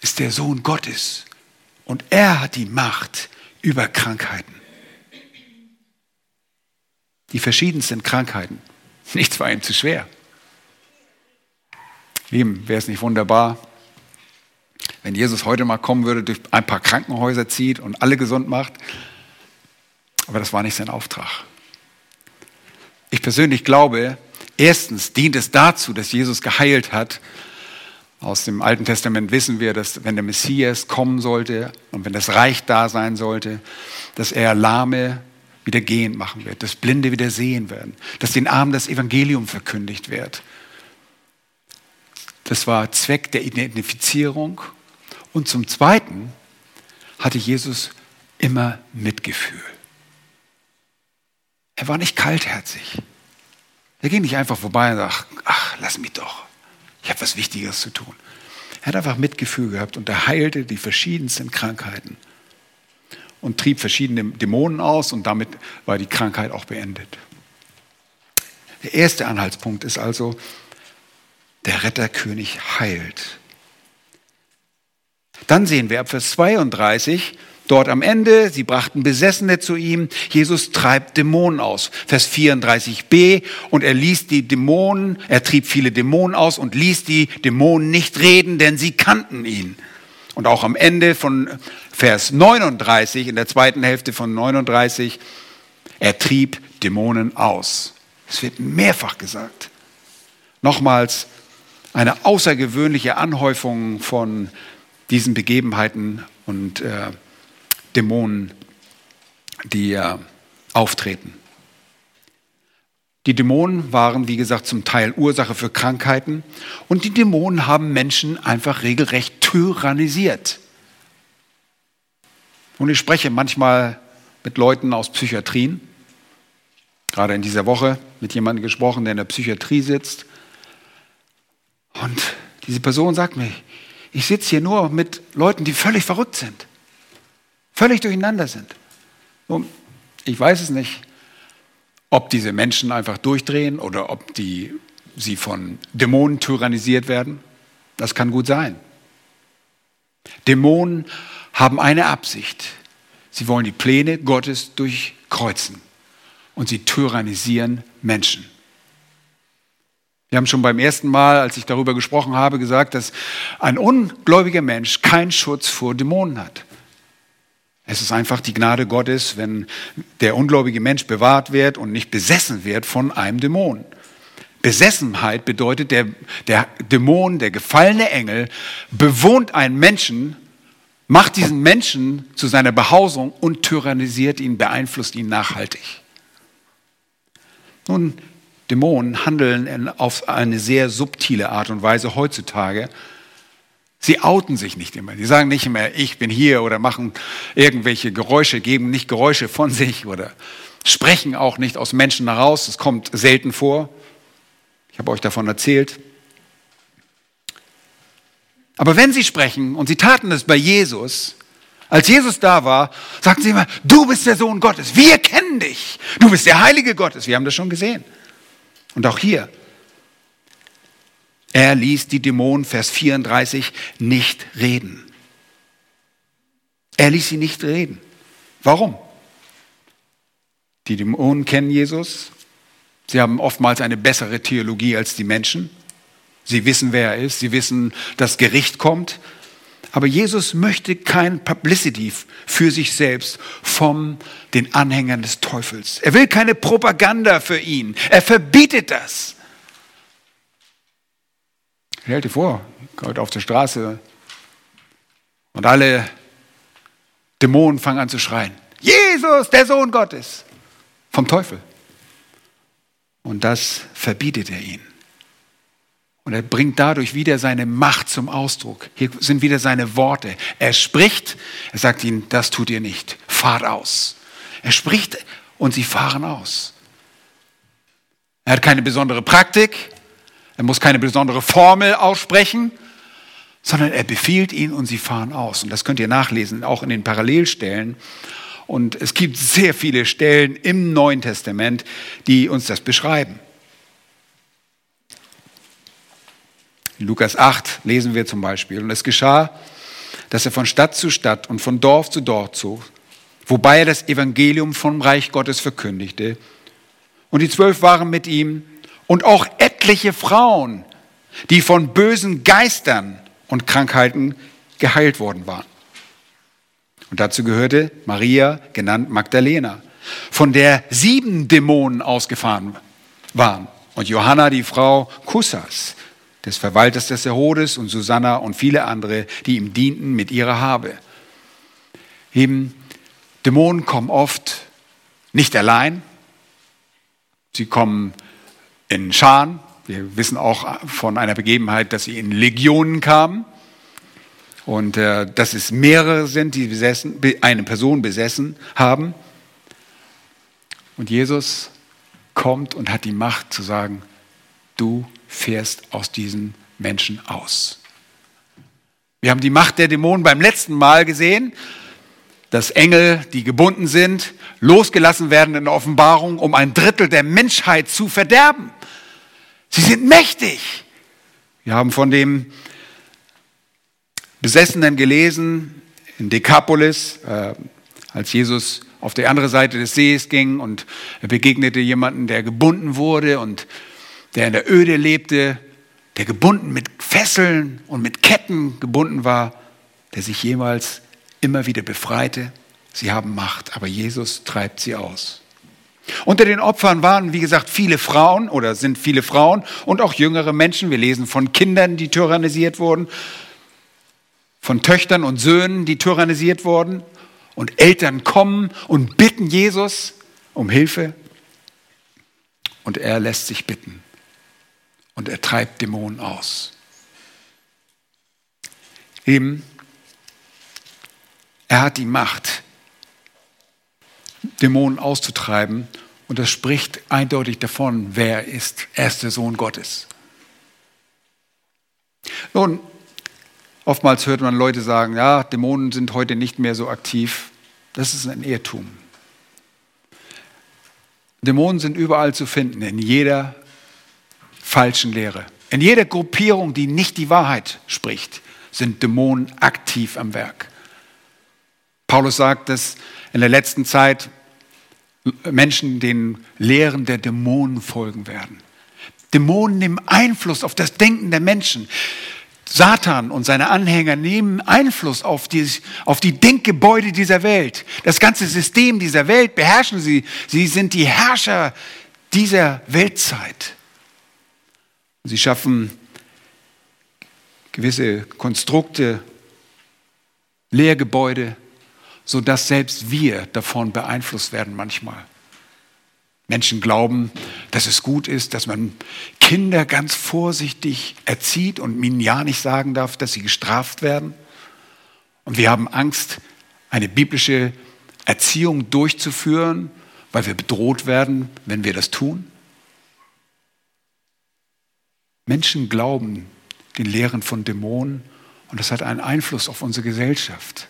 ist der Sohn Gottes und er hat die Macht über Krankheiten. Die verschiedensten Krankheiten. Nichts war ihm zu schwer. Lieben, wäre es nicht wunderbar, wenn Jesus heute mal kommen würde, durch ein paar Krankenhäuser zieht und alle gesund macht? Aber das war nicht sein Auftrag. Ich persönlich glaube, erstens dient es dazu, dass Jesus geheilt hat. Aus dem Alten Testament wissen wir, dass wenn der Messias kommen sollte und wenn das Reich da sein sollte, dass er Lahme wieder gehend machen wird, dass Blinde wieder sehen werden, dass den Armen das Evangelium verkündigt wird. Das war Zweck der Identifizierung. Und zum Zweiten hatte Jesus immer Mitgefühl. Er war nicht kaltherzig. Er ging nicht einfach vorbei und sagte, ach, lass mich doch. Ich habe was Wichtiges zu tun. Er hat einfach Mitgefühl gehabt und er heilte die verschiedensten Krankheiten und trieb verschiedene Dämonen aus und damit war die Krankheit auch beendet. Der erste Anhaltspunkt ist also, der Retterkönig heilt. Dann sehen wir ab Vers 32, dort am Ende, sie brachten Besessene zu ihm, Jesus treibt Dämonen aus. Vers 34b, und er ließ die Dämonen, er trieb viele Dämonen aus und ließ die Dämonen nicht reden, denn sie kannten ihn. Und auch am Ende von Vers 39, in der zweiten Hälfte von 39, er trieb Dämonen aus. Es wird mehrfach gesagt. Nochmals eine außergewöhnliche Anhäufung von diesen Begebenheiten und äh, Dämonen, die äh, auftreten. Die Dämonen waren, wie gesagt, zum Teil Ursache für Krankheiten und die Dämonen haben Menschen einfach regelrecht tyrannisiert. Und ich spreche manchmal mit Leuten aus Psychiatrien, gerade in dieser Woche mit jemandem gesprochen, der in der Psychiatrie sitzt. Und diese Person sagt mir, ich sitze hier nur mit Leuten, die völlig verrückt sind, völlig durcheinander sind. Und ich weiß es nicht, ob diese Menschen einfach durchdrehen oder ob die, sie von Dämonen tyrannisiert werden. Das kann gut sein. Dämonen haben eine Absicht. Sie wollen die Pläne Gottes durchkreuzen und sie tyrannisieren Menschen. Wir haben schon beim ersten Mal, als ich darüber gesprochen habe, gesagt, dass ein ungläubiger Mensch keinen Schutz vor Dämonen hat. Es ist einfach die Gnade Gottes, wenn der ungläubige Mensch bewahrt wird und nicht besessen wird von einem Dämon. Besessenheit bedeutet, der, der Dämon, der gefallene Engel, bewohnt einen Menschen, macht diesen Menschen zu seiner Behausung und tyrannisiert ihn, beeinflusst ihn nachhaltig. Nun, Dämonen handeln auf eine sehr subtile Art und Weise heutzutage. Sie outen sich nicht immer. Sie sagen nicht immer, ich bin hier oder machen irgendwelche Geräusche, geben nicht Geräusche von sich oder sprechen auch nicht aus Menschen heraus. Das kommt selten vor. Ich habe euch davon erzählt. Aber wenn sie sprechen, und sie taten es bei Jesus, als Jesus da war, sagten sie immer, du bist der Sohn Gottes, wir kennen dich, du bist der Heilige Gottes, wir haben das schon gesehen. Und auch hier, er ließ die Dämonen, Vers 34, nicht reden. Er ließ sie nicht reden. Warum? Die Dämonen kennen Jesus. Sie haben oftmals eine bessere Theologie als die Menschen. Sie wissen, wer er ist. Sie wissen, dass Gericht kommt. Aber Jesus möchte kein Publicity für sich selbst von den Anhängern des Teufels. Er will keine Propaganda für ihn. Er verbietet das. Stell dir vor, heute auf der Straße und alle Dämonen fangen an zu schreien. Jesus, der Sohn Gottes. Vom Teufel. Und das verbietet er ihnen. Und er bringt dadurch wieder seine Macht zum Ausdruck. Hier sind wieder seine Worte. Er spricht, er sagt ihnen, das tut ihr nicht, fahrt aus. Er spricht und sie fahren aus. Er hat keine besondere Praktik, er muss keine besondere Formel aussprechen, sondern er befiehlt ihnen und sie fahren aus. Und das könnt ihr nachlesen, auch in den Parallelstellen. Und es gibt sehr viele Stellen im Neuen Testament, die uns das beschreiben. In Lukas 8 lesen wir zum Beispiel, und es geschah, dass er von Stadt zu Stadt und von Dorf zu Dorf zog, wobei er das Evangelium vom Reich Gottes verkündigte. Und die Zwölf waren mit ihm und auch etliche Frauen, die von bösen Geistern und Krankheiten geheilt worden waren. Und dazu gehörte Maria, genannt Magdalena, von der sieben Dämonen ausgefahren waren. Und Johanna, die Frau Kussas, des Verwalters des Herodes und Susanna und viele andere, die ihm dienten mit ihrer Habe. Eben, Dämonen kommen oft nicht allein, sie kommen in Scharen. Wir wissen auch von einer Begebenheit, dass sie in Legionen kamen und äh, dass es mehrere sind, die besessen, eine Person besessen haben. Und Jesus kommt und hat die Macht zu sagen, du fährst aus diesen Menschen aus. Wir haben die Macht der Dämonen beim letzten Mal gesehen, dass Engel, die gebunden sind, losgelassen werden in der Offenbarung, um ein Drittel der Menschheit zu verderben. Sie sind mächtig. Wir haben von dem Besessenen gelesen in Dekapolis, äh, als Jesus auf die andere Seite des Sees ging und er begegnete jemanden, der gebunden wurde und der in der Öde lebte, der gebunden mit Fesseln und mit Ketten gebunden war, der sich jemals immer wieder befreite. Sie haben Macht, aber Jesus treibt sie aus. Unter den Opfern waren, wie gesagt, viele Frauen oder sind viele Frauen und auch jüngere Menschen. Wir lesen von Kindern, die tyrannisiert wurden, von Töchtern und Söhnen, die tyrannisiert wurden. Und Eltern kommen und bitten Jesus um Hilfe. Und er lässt sich bitten und er treibt Dämonen aus. Eben, er hat die Macht, Dämonen auszutreiben und das spricht eindeutig davon, wer er ist. Er ist der Sohn Gottes. Nun, oftmals hört man Leute sagen, ja, Dämonen sind heute nicht mehr so aktiv. Das ist ein Irrtum. Dämonen sind überall zu finden, in jeder falschen Lehre. In jeder Gruppierung, die nicht die Wahrheit spricht, sind Dämonen aktiv am Werk. Paulus sagt, dass in der letzten Zeit Menschen den Lehren der Dämonen folgen werden. Dämonen nehmen Einfluss auf das Denken der Menschen. Satan und seine Anhänger nehmen Einfluss auf die, auf die Denkgebäude dieser Welt. Das ganze System dieser Welt beherrschen sie. Sie sind die Herrscher dieser Weltzeit. Sie schaffen gewisse Konstrukte, Lehrgebäude, sodass selbst wir davon beeinflusst werden manchmal. Menschen glauben, dass es gut ist, dass man Kinder ganz vorsichtig erzieht und ihnen ja nicht sagen darf, dass sie gestraft werden. Und wir haben Angst, eine biblische Erziehung durchzuführen, weil wir bedroht werden, wenn wir das tun. Menschen glauben den Lehren von Dämonen und das hat einen Einfluss auf unsere Gesellschaft.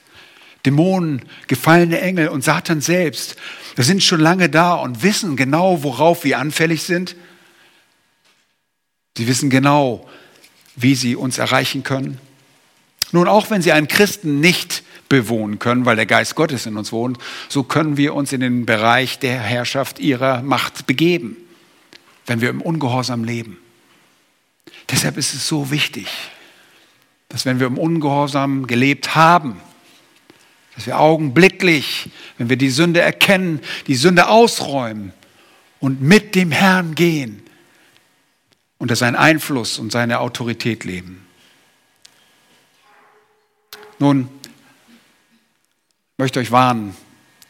Dämonen, gefallene Engel und Satan selbst, wir sind schon lange da und wissen genau, worauf wir anfällig sind. Sie wissen genau, wie sie uns erreichen können. Nun, auch wenn sie einen Christen nicht bewohnen können, weil der Geist Gottes in uns wohnt, so können wir uns in den Bereich der Herrschaft ihrer Macht begeben, wenn wir im Ungehorsam leben. Deshalb ist es so wichtig, dass wenn wir im Ungehorsam gelebt haben, dass wir augenblicklich, wenn wir die Sünde erkennen, die Sünde ausräumen und mit dem Herrn gehen, unter seinen Einfluss und seine Autorität leben. Nun, ich möchte euch warnen,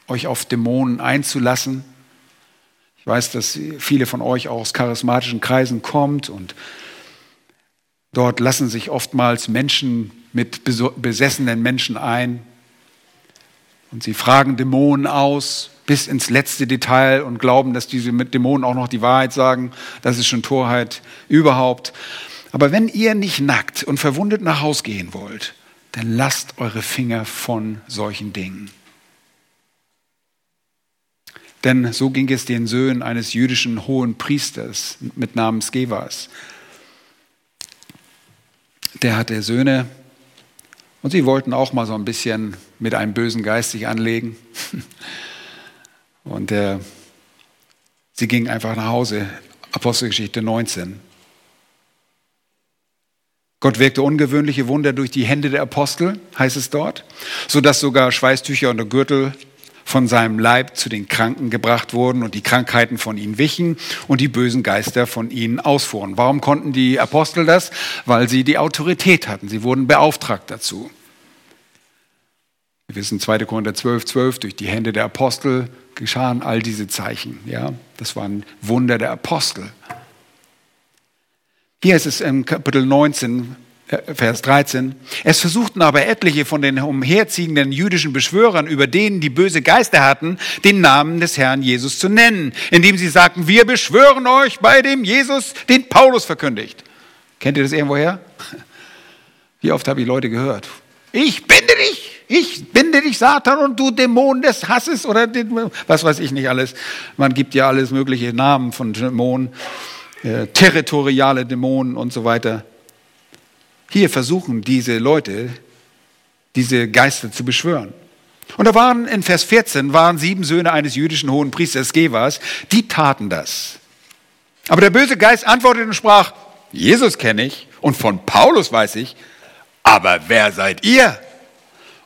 euch auf Dämonen einzulassen. Ich weiß, dass viele von euch auch aus charismatischen Kreisen kommt und Dort lassen sich oftmals Menschen mit besessenen Menschen ein und sie fragen Dämonen aus bis ins letzte Detail und glauben, dass diese Dämonen auch noch die Wahrheit sagen. Das ist schon Torheit überhaupt. Aber wenn ihr nicht nackt und verwundet nach Haus gehen wollt, dann lasst eure Finger von solchen Dingen. Denn so ging es den Söhnen eines jüdischen hohen Priesters mit Namen Skevas der hatte Söhne und sie wollten auch mal so ein bisschen mit einem bösen Geist sich anlegen. Und äh, sie gingen einfach nach Hause, Apostelgeschichte 19. Gott wirkte ungewöhnliche Wunder durch die Hände der Apostel, heißt es dort, sodass sogar Schweißtücher und Gürtel von seinem Leib zu den Kranken gebracht wurden und die Krankheiten von ihnen wichen und die bösen Geister von ihnen ausfuhren. Warum konnten die Apostel das? Weil sie die Autorität hatten. Sie wurden beauftragt dazu. Wir wissen 2. Korinther 12, 12, durch die Hände der Apostel geschahen all diese Zeichen. Ja, das waren Wunder der Apostel. Hier ist es im Kapitel 19, äh, Vers 13. Es versuchten aber etliche von den umherziehenden jüdischen Beschwörern, über denen die böse Geister hatten, den Namen des Herrn Jesus zu nennen, indem sie sagten, wir beschwören euch bei dem Jesus, den Paulus verkündigt. Kennt ihr das irgendwoher? Wie oft habe ich Leute gehört? Ich binde dich, ich binde dich, Satan, und du Dämon des Hasses oder den, was weiß ich nicht alles. Man gibt ja alles mögliche Namen von Dämonen, äh, territoriale Dämonen und so weiter. Hier versuchen diese Leute, diese Geister zu beschwören. Und da waren in Vers 14 waren sieben Söhne eines jüdischen hohen Priesters Gevas, die taten das. Aber der böse Geist antwortete und sprach, Jesus kenne ich und von Paulus weiß ich, aber wer seid ihr?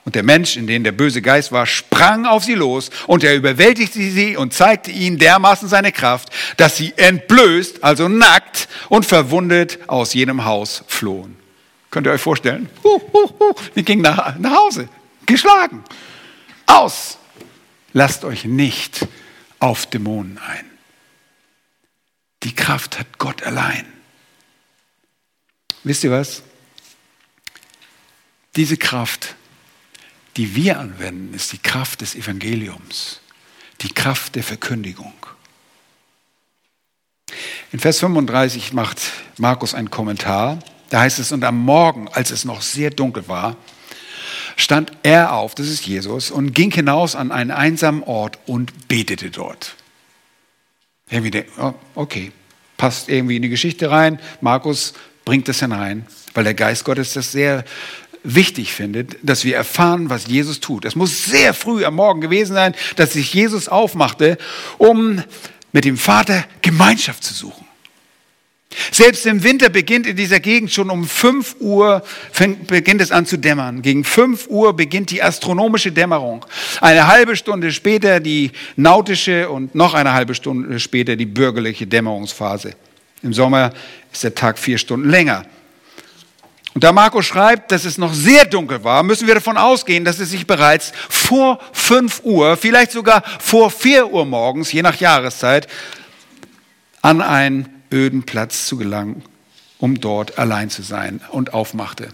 Und der Mensch, in den der böse Geist war, sprang auf sie los und er überwältigte sie und zeigte ihnen dermaßen seine Kraft, dass sie entblößt, also nackt und verwundet aus jenem Haus flohen. Könnt ihr euch vorstellen? Huh, huh, huh. Die ging nach, nach Hause, geschlagen. Aus. Lasst euch nicht auf Dämonen ein. Die Kraft hat Gott allein. Wisst ihr was? Diese Kraft, die wir anwenden, ist die Kraft des Evangeliums, die Kraft der Verkündigung. In Vers 35 macht Markus einen Kommentar da heißt es, und am Morgen, als es noch sehr dunkel war, stand er auf, das ist Jesus, und ging hinaus an einen einsamen Ort und betete dort. Irgendwie denkt, oh, okay, passt irgendwie in die Geschichte rein. Markus bringt das hinein, weil der Geist Gottes das sehr wichtig findet, dass wir erfahren, was Jesus tut. Es muss sehr früh am Morgen gewesen sein, dass sich Jesus aufmachte, um mit dem Vater Gemeinschaft zu suchen. Selbst im Winter beginnt in dieser Gegend schon um 5 Uhr, beginnt es an zu dämmern. Gegen 5 Uhr beginnt die astronomische Dämmerung. Eine halbe Stunde später die nautische und noch eine halbe Stunde später die bürgerliche Dämmerungsphase. Im Sommer ist der Tag vier Stunden länger. Und da Marco schreibt, dass es noch sehr dunkel war, müssen wir davon ausgehen, dass es sich bereits vor 5 Uhr, vielleicht sogar vor 4 Uhr morgens, je nach Jahreszeit, an ein öden Platz zu gelangen, um dort allein zu sein und aufmachte.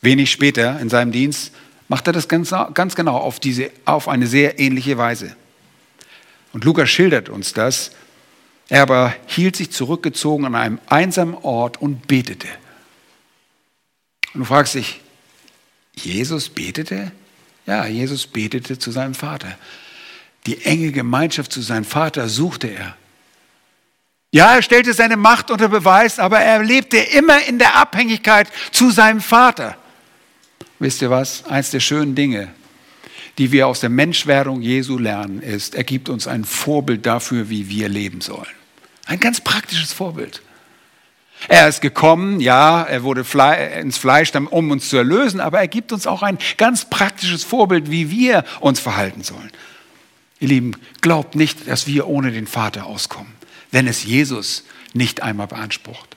Wenig später in seinem Dienst macht er das ganz, ganz genau auf, diese, auf eine sehr ähnliche Weise. Und Lukas schildert uns das. Er aber hielt sich zurückgezogen an einem einsamen Ort und betete. Und du fragst dich, Jesus betete? Ja, Jesus betete zu seinem Vater. Die enge Gemeinschaft zu seinem Vater suchte er. Ja, er stellte seine Macht unter Beweis, aber er lebte immer in der Abhängigkeit zu seinem Vater. Wisst ihr was? Eins der schönen Dinge, die wir aus der Menschwerdung Jesu lernen, ist, er gibt uns ein Vorbild dafür, wie wir leben sollen. Ein ganz praktisches Vorbild. Er ist gekommen, ja, er wurde ins Fleisch, um uns zu erlösen, aber er gibt uns auch ein ganz praktisches Vorbild, wie wir uns verhalten sollen. Ihr Lieben, glaubt nicht, dass wir ohne den Vater auskommen wenn es Jesus nicht einmal beansprucht.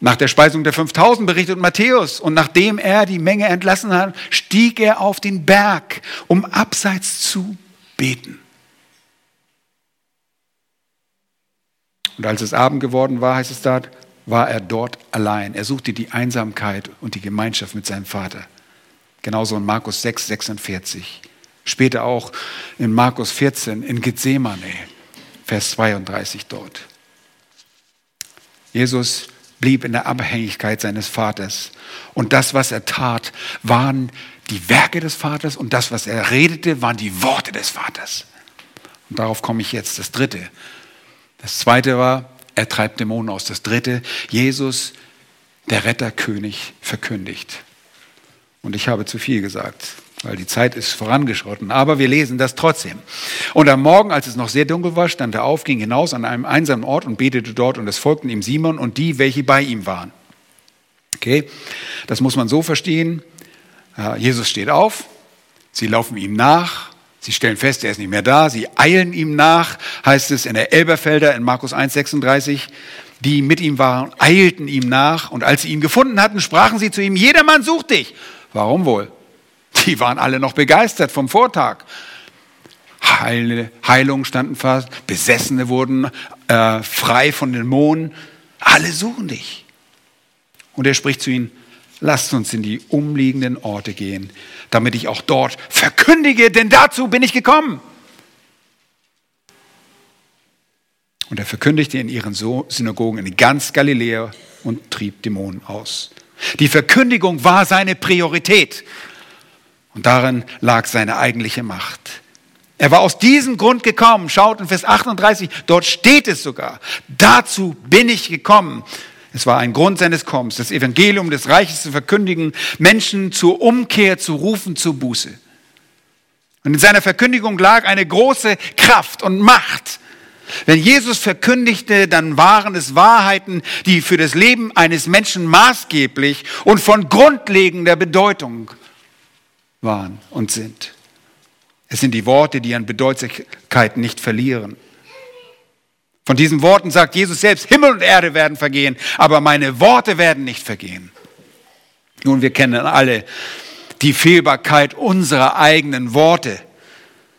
Nach der Speisung der 5000 berichtet Matthäus, und nachdem er die Menge entlassen hat, stieg er auf den Berg, um abseits zu beten. Und als es Abend geworden war, heißt es dort, war er dort allein. Er suchte die Einsamkeit und die Gemeinschaft mit seinem Vater. Genauso in Markus 6, 46. Später auch in Markus 14 in Gethsemane. Vers 32 dort. Jesus blieb in der Abhängigkeit seines Vaters. Und das, was er tat, waren die Werke des Vaters und das, was er redete, waren die Worte des Vaters. Und darauf komme ich jetzt. Das dritte. Das zweite war, er treibt Dämonen aus. Das dritte, Jesus, der Retterkönig, verkündigt. Und ich habe zu viel gesagt. Weil die Zeit ist vorangeschritten. Aber wir lesen das trotzdem. Und am Morgen, als es noch sehr dunkel war, stand er auf, ging hinaus an einem einsamen Ort und betete dort. Und es folgten ihm Simon und die, welche bei ihm waren. Okay, das muss man so verstehen. Jesus steht auf, sie laufen ihm nach, sie stellen fest, er ist nicht mehr da, sie eilen ihm nach, heißt es in der Elberfelder in Markus 1,36. Die mit ihm waren, eilten ihm nach und als sie ihn gefunden hatten, sprachen sie zu ihm, jedermann sucht dich. Warum wohl? Die waren alle noch begeistert vom Vortag. Heil, Heilungen standen fast, Besessene wurden äh, frei von Dämonen. Alle suchen dich. Und er spricht zu ihnen, lasst uns in die umliegenden Orte gehen, damit ich auch dort verkündige, denn dazu bin ich gekommen. Und er verkündigte in ihren Synagogen in ganz Galiläa und trieb Dämonen aus. Die Verkündigung war seine Priorität. Und darin lag seine eigentliche Macht. Er war aus diesem Grund gekommen. Schaut in Vers 38, dort steht es sogar. Dazu bin ich gekommen. Es war ein Grund seines Kommens, das Evangelium des Reiches zu verkündigen, Menschen zur Umkehr zu rufen, zur Buße. Und in seiner Verkündigung lag eine große Kraft und Macht. Wenn Jesus verkündigte, dann waren es Wahrheiten, die für das Leben eines Menschen maßgeblich und von grundlegender Bedeutung waren und sind. Es sind die Worte, die an Bedeutsamkeit nicht verlieren. Von diesen Worten sagt Jesus selbst, Himmel und Erde werden vergehen, aber meine Worte werden nicht vergehen. Nun, wir kennen alle die Fehlbarkeit unserer eigenen Worte,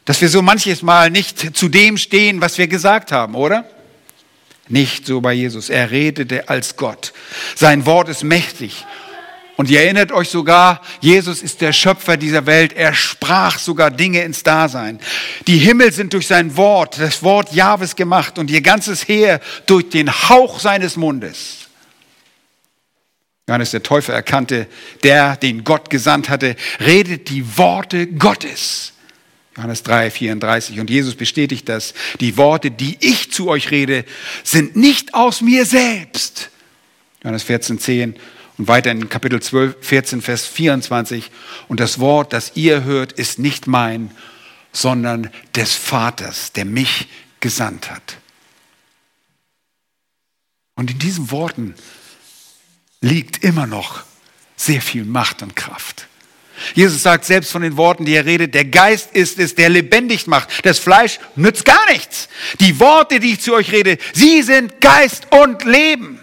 dass wir so manches Mal nicht zu dem stehen, was wir gesagt haben, oder? Nicht so bei Jesus. Er redete als Gott. Sein Wort ist mächtig und ihr erinnert euch sogar, Jesus ist der Schöpfer dieser Welt. Er sprach sogar Dinge ins Dasein. Die Himmel sind durch sein Wort, das Wort Jahwes gemacht und ihr ganzes Heer durch den Hauch seines Mundes. Johannes der Täufer erkannte, der, den Gott gesandt hatte, redet die Worte Gottes. Johannes 3, 34. Und Jesus bestätigt das. Die Worte, die ich zu euch rede, sind nicht aus mir selbst. Johannes 14, 10. Und weiter in Kapitel 12, 14, Vers 24. Und das Wort, das ihr hört, ist nicht mein, sondern des Vaters, der mich gesandt hat. Und in diesen Worten liegt immer noch sehr viel Macht und Kraft. Jesus sagt selbst von den Worten, die er redet, der Geist ist es, der lebendig macht. Das Fleisch nützt gar nichts. Die Worte, die ich zu euch rede, sie sind Geist und Leben.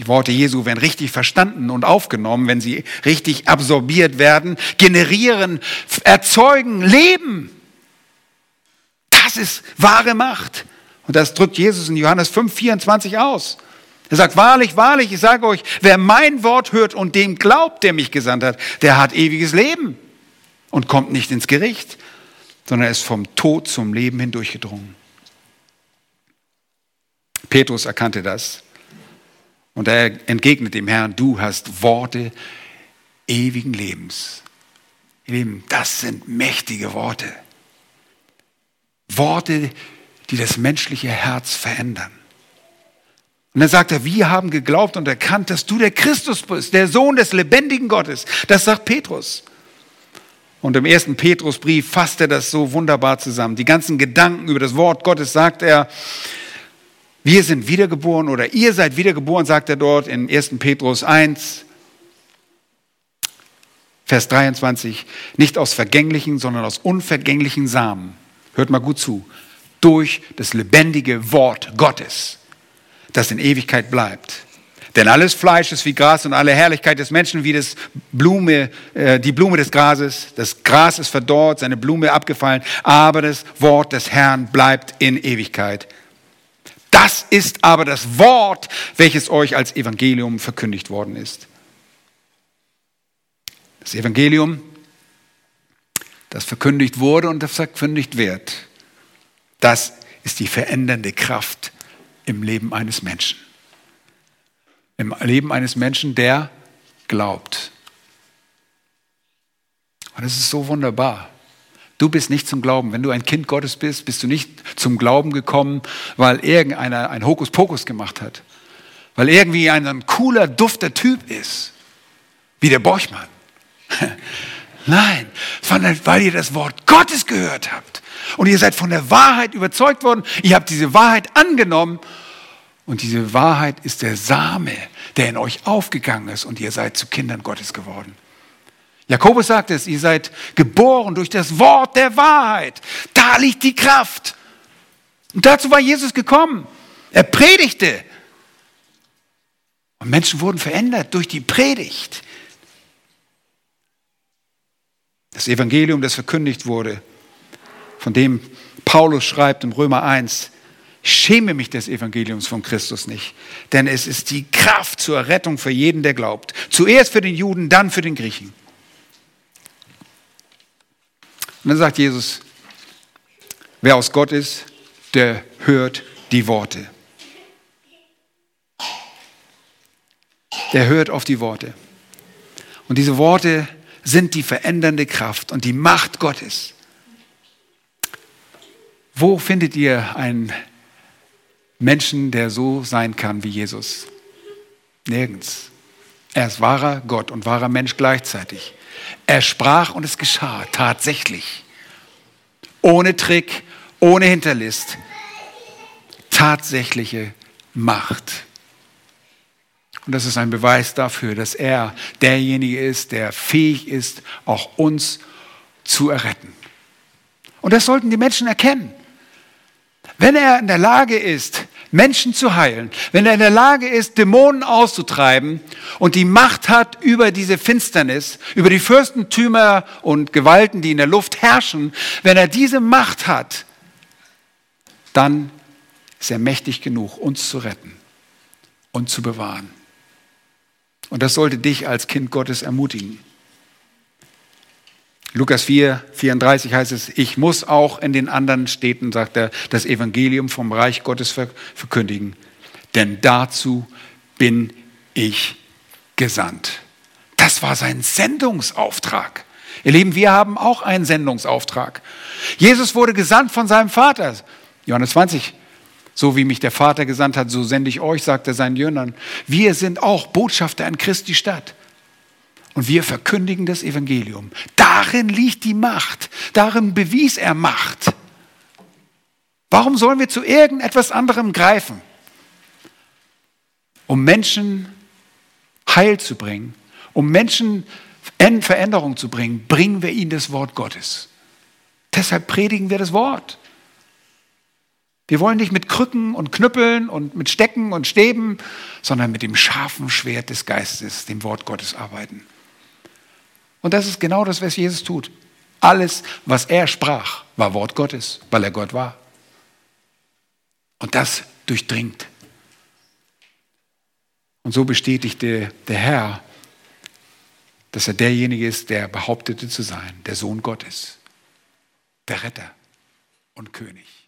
Die Worte Jesu werden richtig verstanden und aufgenommen, wenn sie richtig absorbiert werden, generieren, erzeugen, leben. Das ist wahre Macht. Und das drückt Jesus in Johannes 5, 24 aus. Er sagt, wahrlich, wahrlich, ich sage euch, wer mein Wort hört und dem glaubt, der mich gesandt hat, der hat ewiges Leben und kommt nicht ins Gericht, sondern ist vom Tod zum Leben hindurchgedrungen. Petrus erkannte das und er entgegnet dem Herrn, du hast Worte ewigen Lebens. Ihr Lieben, das sind mächtige Worte. Worte, die das menschliche Herz verändern. Und dann sagt er, wir haben geglaubt und erkannt, dass du der Christus bist, der Sohn des lebendigen Gottes. Das sagt Petrus. Und im ersten Petrusbrief fasst er das so wunderbar zusammen. Die ganzen Gedanken über das Wort Gottes sagt er, wir sind wiedergeboren oder ihr seid wiedergeboren, sagt er dort in 1. Petrus 1, Vers 23, nicht aus vergänglichen, sondern aus unvergänglichen Samen. Hört mal gut zu. Durch das lebendige Wort Gottes, das in Ewigkeit bleibt. Denn alles Fleisch ist wie Gras und alle Herrlichkeit des Menschen wie das Blume, äh, die Blume des Grases. Das Gras ist verdorrt, seine Blume abgefallen, aber das Wort des Herrn bleibt in Ewigkeit. Das ist aber das Wort, welches euch als Evangelium verkündigt worden ist. Das Evangelium, das verkündigt wurde und das verkündigt wird, das ist die verändernde Kraft im Leben eines Menschen. Im Leben eines Menschen, der glaubt. Und es ist so wunderbar. Du bist nicht zum Glauben. Wenn du ein Kind Gottes bist, bist du nicht zum Glauben gekommen, weil irgendeiner ein Hokuspokus gemacht hat. Weil irgendwie ein, ein cooler, dufter Typ ist. Wie der Borchmann. Nein, sondern weil ihr das Wort Gottes gehört habt. Und ihr seid von der Wahrheit überzeugt worden. Ihr habt diese Wahrheit angenommen. Und diese Wahrheit ist der Same, der in euch aufgegangen ist. Und ihr seid zu Kindern Gottes geworden. Jakobus sagt es, ihr seid geboren durch das Wort der Wahrheit. Da liegt die Kraft. Und dazu war Jesus gekommen. Er predigte. Und Menschen wurden verändert durch die Predigt. Das Evangelium, das verkündigt wurde, von dem Paulus schreibt in Römer 1, schäme mich des Evangeliums von Christus nicht, denn es ist die Kraft zur Rettung für jeden, der glaubt. Zuerst für den Juden, dann für den Griechen. Und dann sagt Jesus, wer aus Gott ist, der hört die Worte. Der hört auf die Worte. Und diese Worte sind die verändernde Kraft und die Macht Gottes. Wo findet ihr einen Menschen, der so sein kann wie Jesus? Nirgends. Er ist wahrer Gott und wahrer Mensch gleichzeitig. Er sprach und es geschah tatsächlich. Ohne Trick, ohne Hinterlist. Tatsächliche Macht. Und das ist ein Beweis dafür, dass er derjenige ist, der fähig ist, auch uns zu erretten. Und das sollten die Menschen erkennen. Wenn er in der Lage ist, Menschen zu heilen, wenn er in der Lage ist, Dämonen auszutreiben und die Macht hat über diese Finsternis, über die Fürstentümer und Gewalten, die in der Luft herrschen, wenn er diese Macht hat, dann ist er mächtig genug, uns zu retten und zu bewahren. Und das sollte dich als Kind Gottes ermutigen. Lukas 4, 34 heißt es, ich muss auch in den anderen Städten, sagt er, das Evangelium vom Reich Gottes verkündigen, denn dazu bin ich gesandt. Das war sein Sendungsauftrag. Ihr Lieben, wir haben auch einen Sendungsauftrag. Jesus wurde gesandt von seinem Vater. Johannes 20, so wie mich der Vater gesandt hat, so sende ich euch, sagt er seinen Jüngern. Wir sind auch Botschafter in Christi Stadt. Und wir verkündigen das Evangelium. Darin liegt die Macht. Darin bewies er Macht. Warum sollen wir zu irgendetwas anderem greifen? Um Menschen Heil zu bringen, um Menschen Veränderung zu bringen, bringen wir ihnen das Wort Gottes. Deshalb predigen wir das Wort. Wir wollen nicht mit Krücken und Knüppeln und mit Stecken und Stäben, sondern mit dem scharfen Schwert des Geistes, dem Wort Gottes arbeiten. Und das ist genau das, was Jesus tut. Alles, was er sprach, war Wort Gottes, weil er Gott war. Und das durchdringt. Und so bestätigte der Herr, dass er derjenige ist, der behauptete zu sein, der Sohn Gottes, der Retter und König.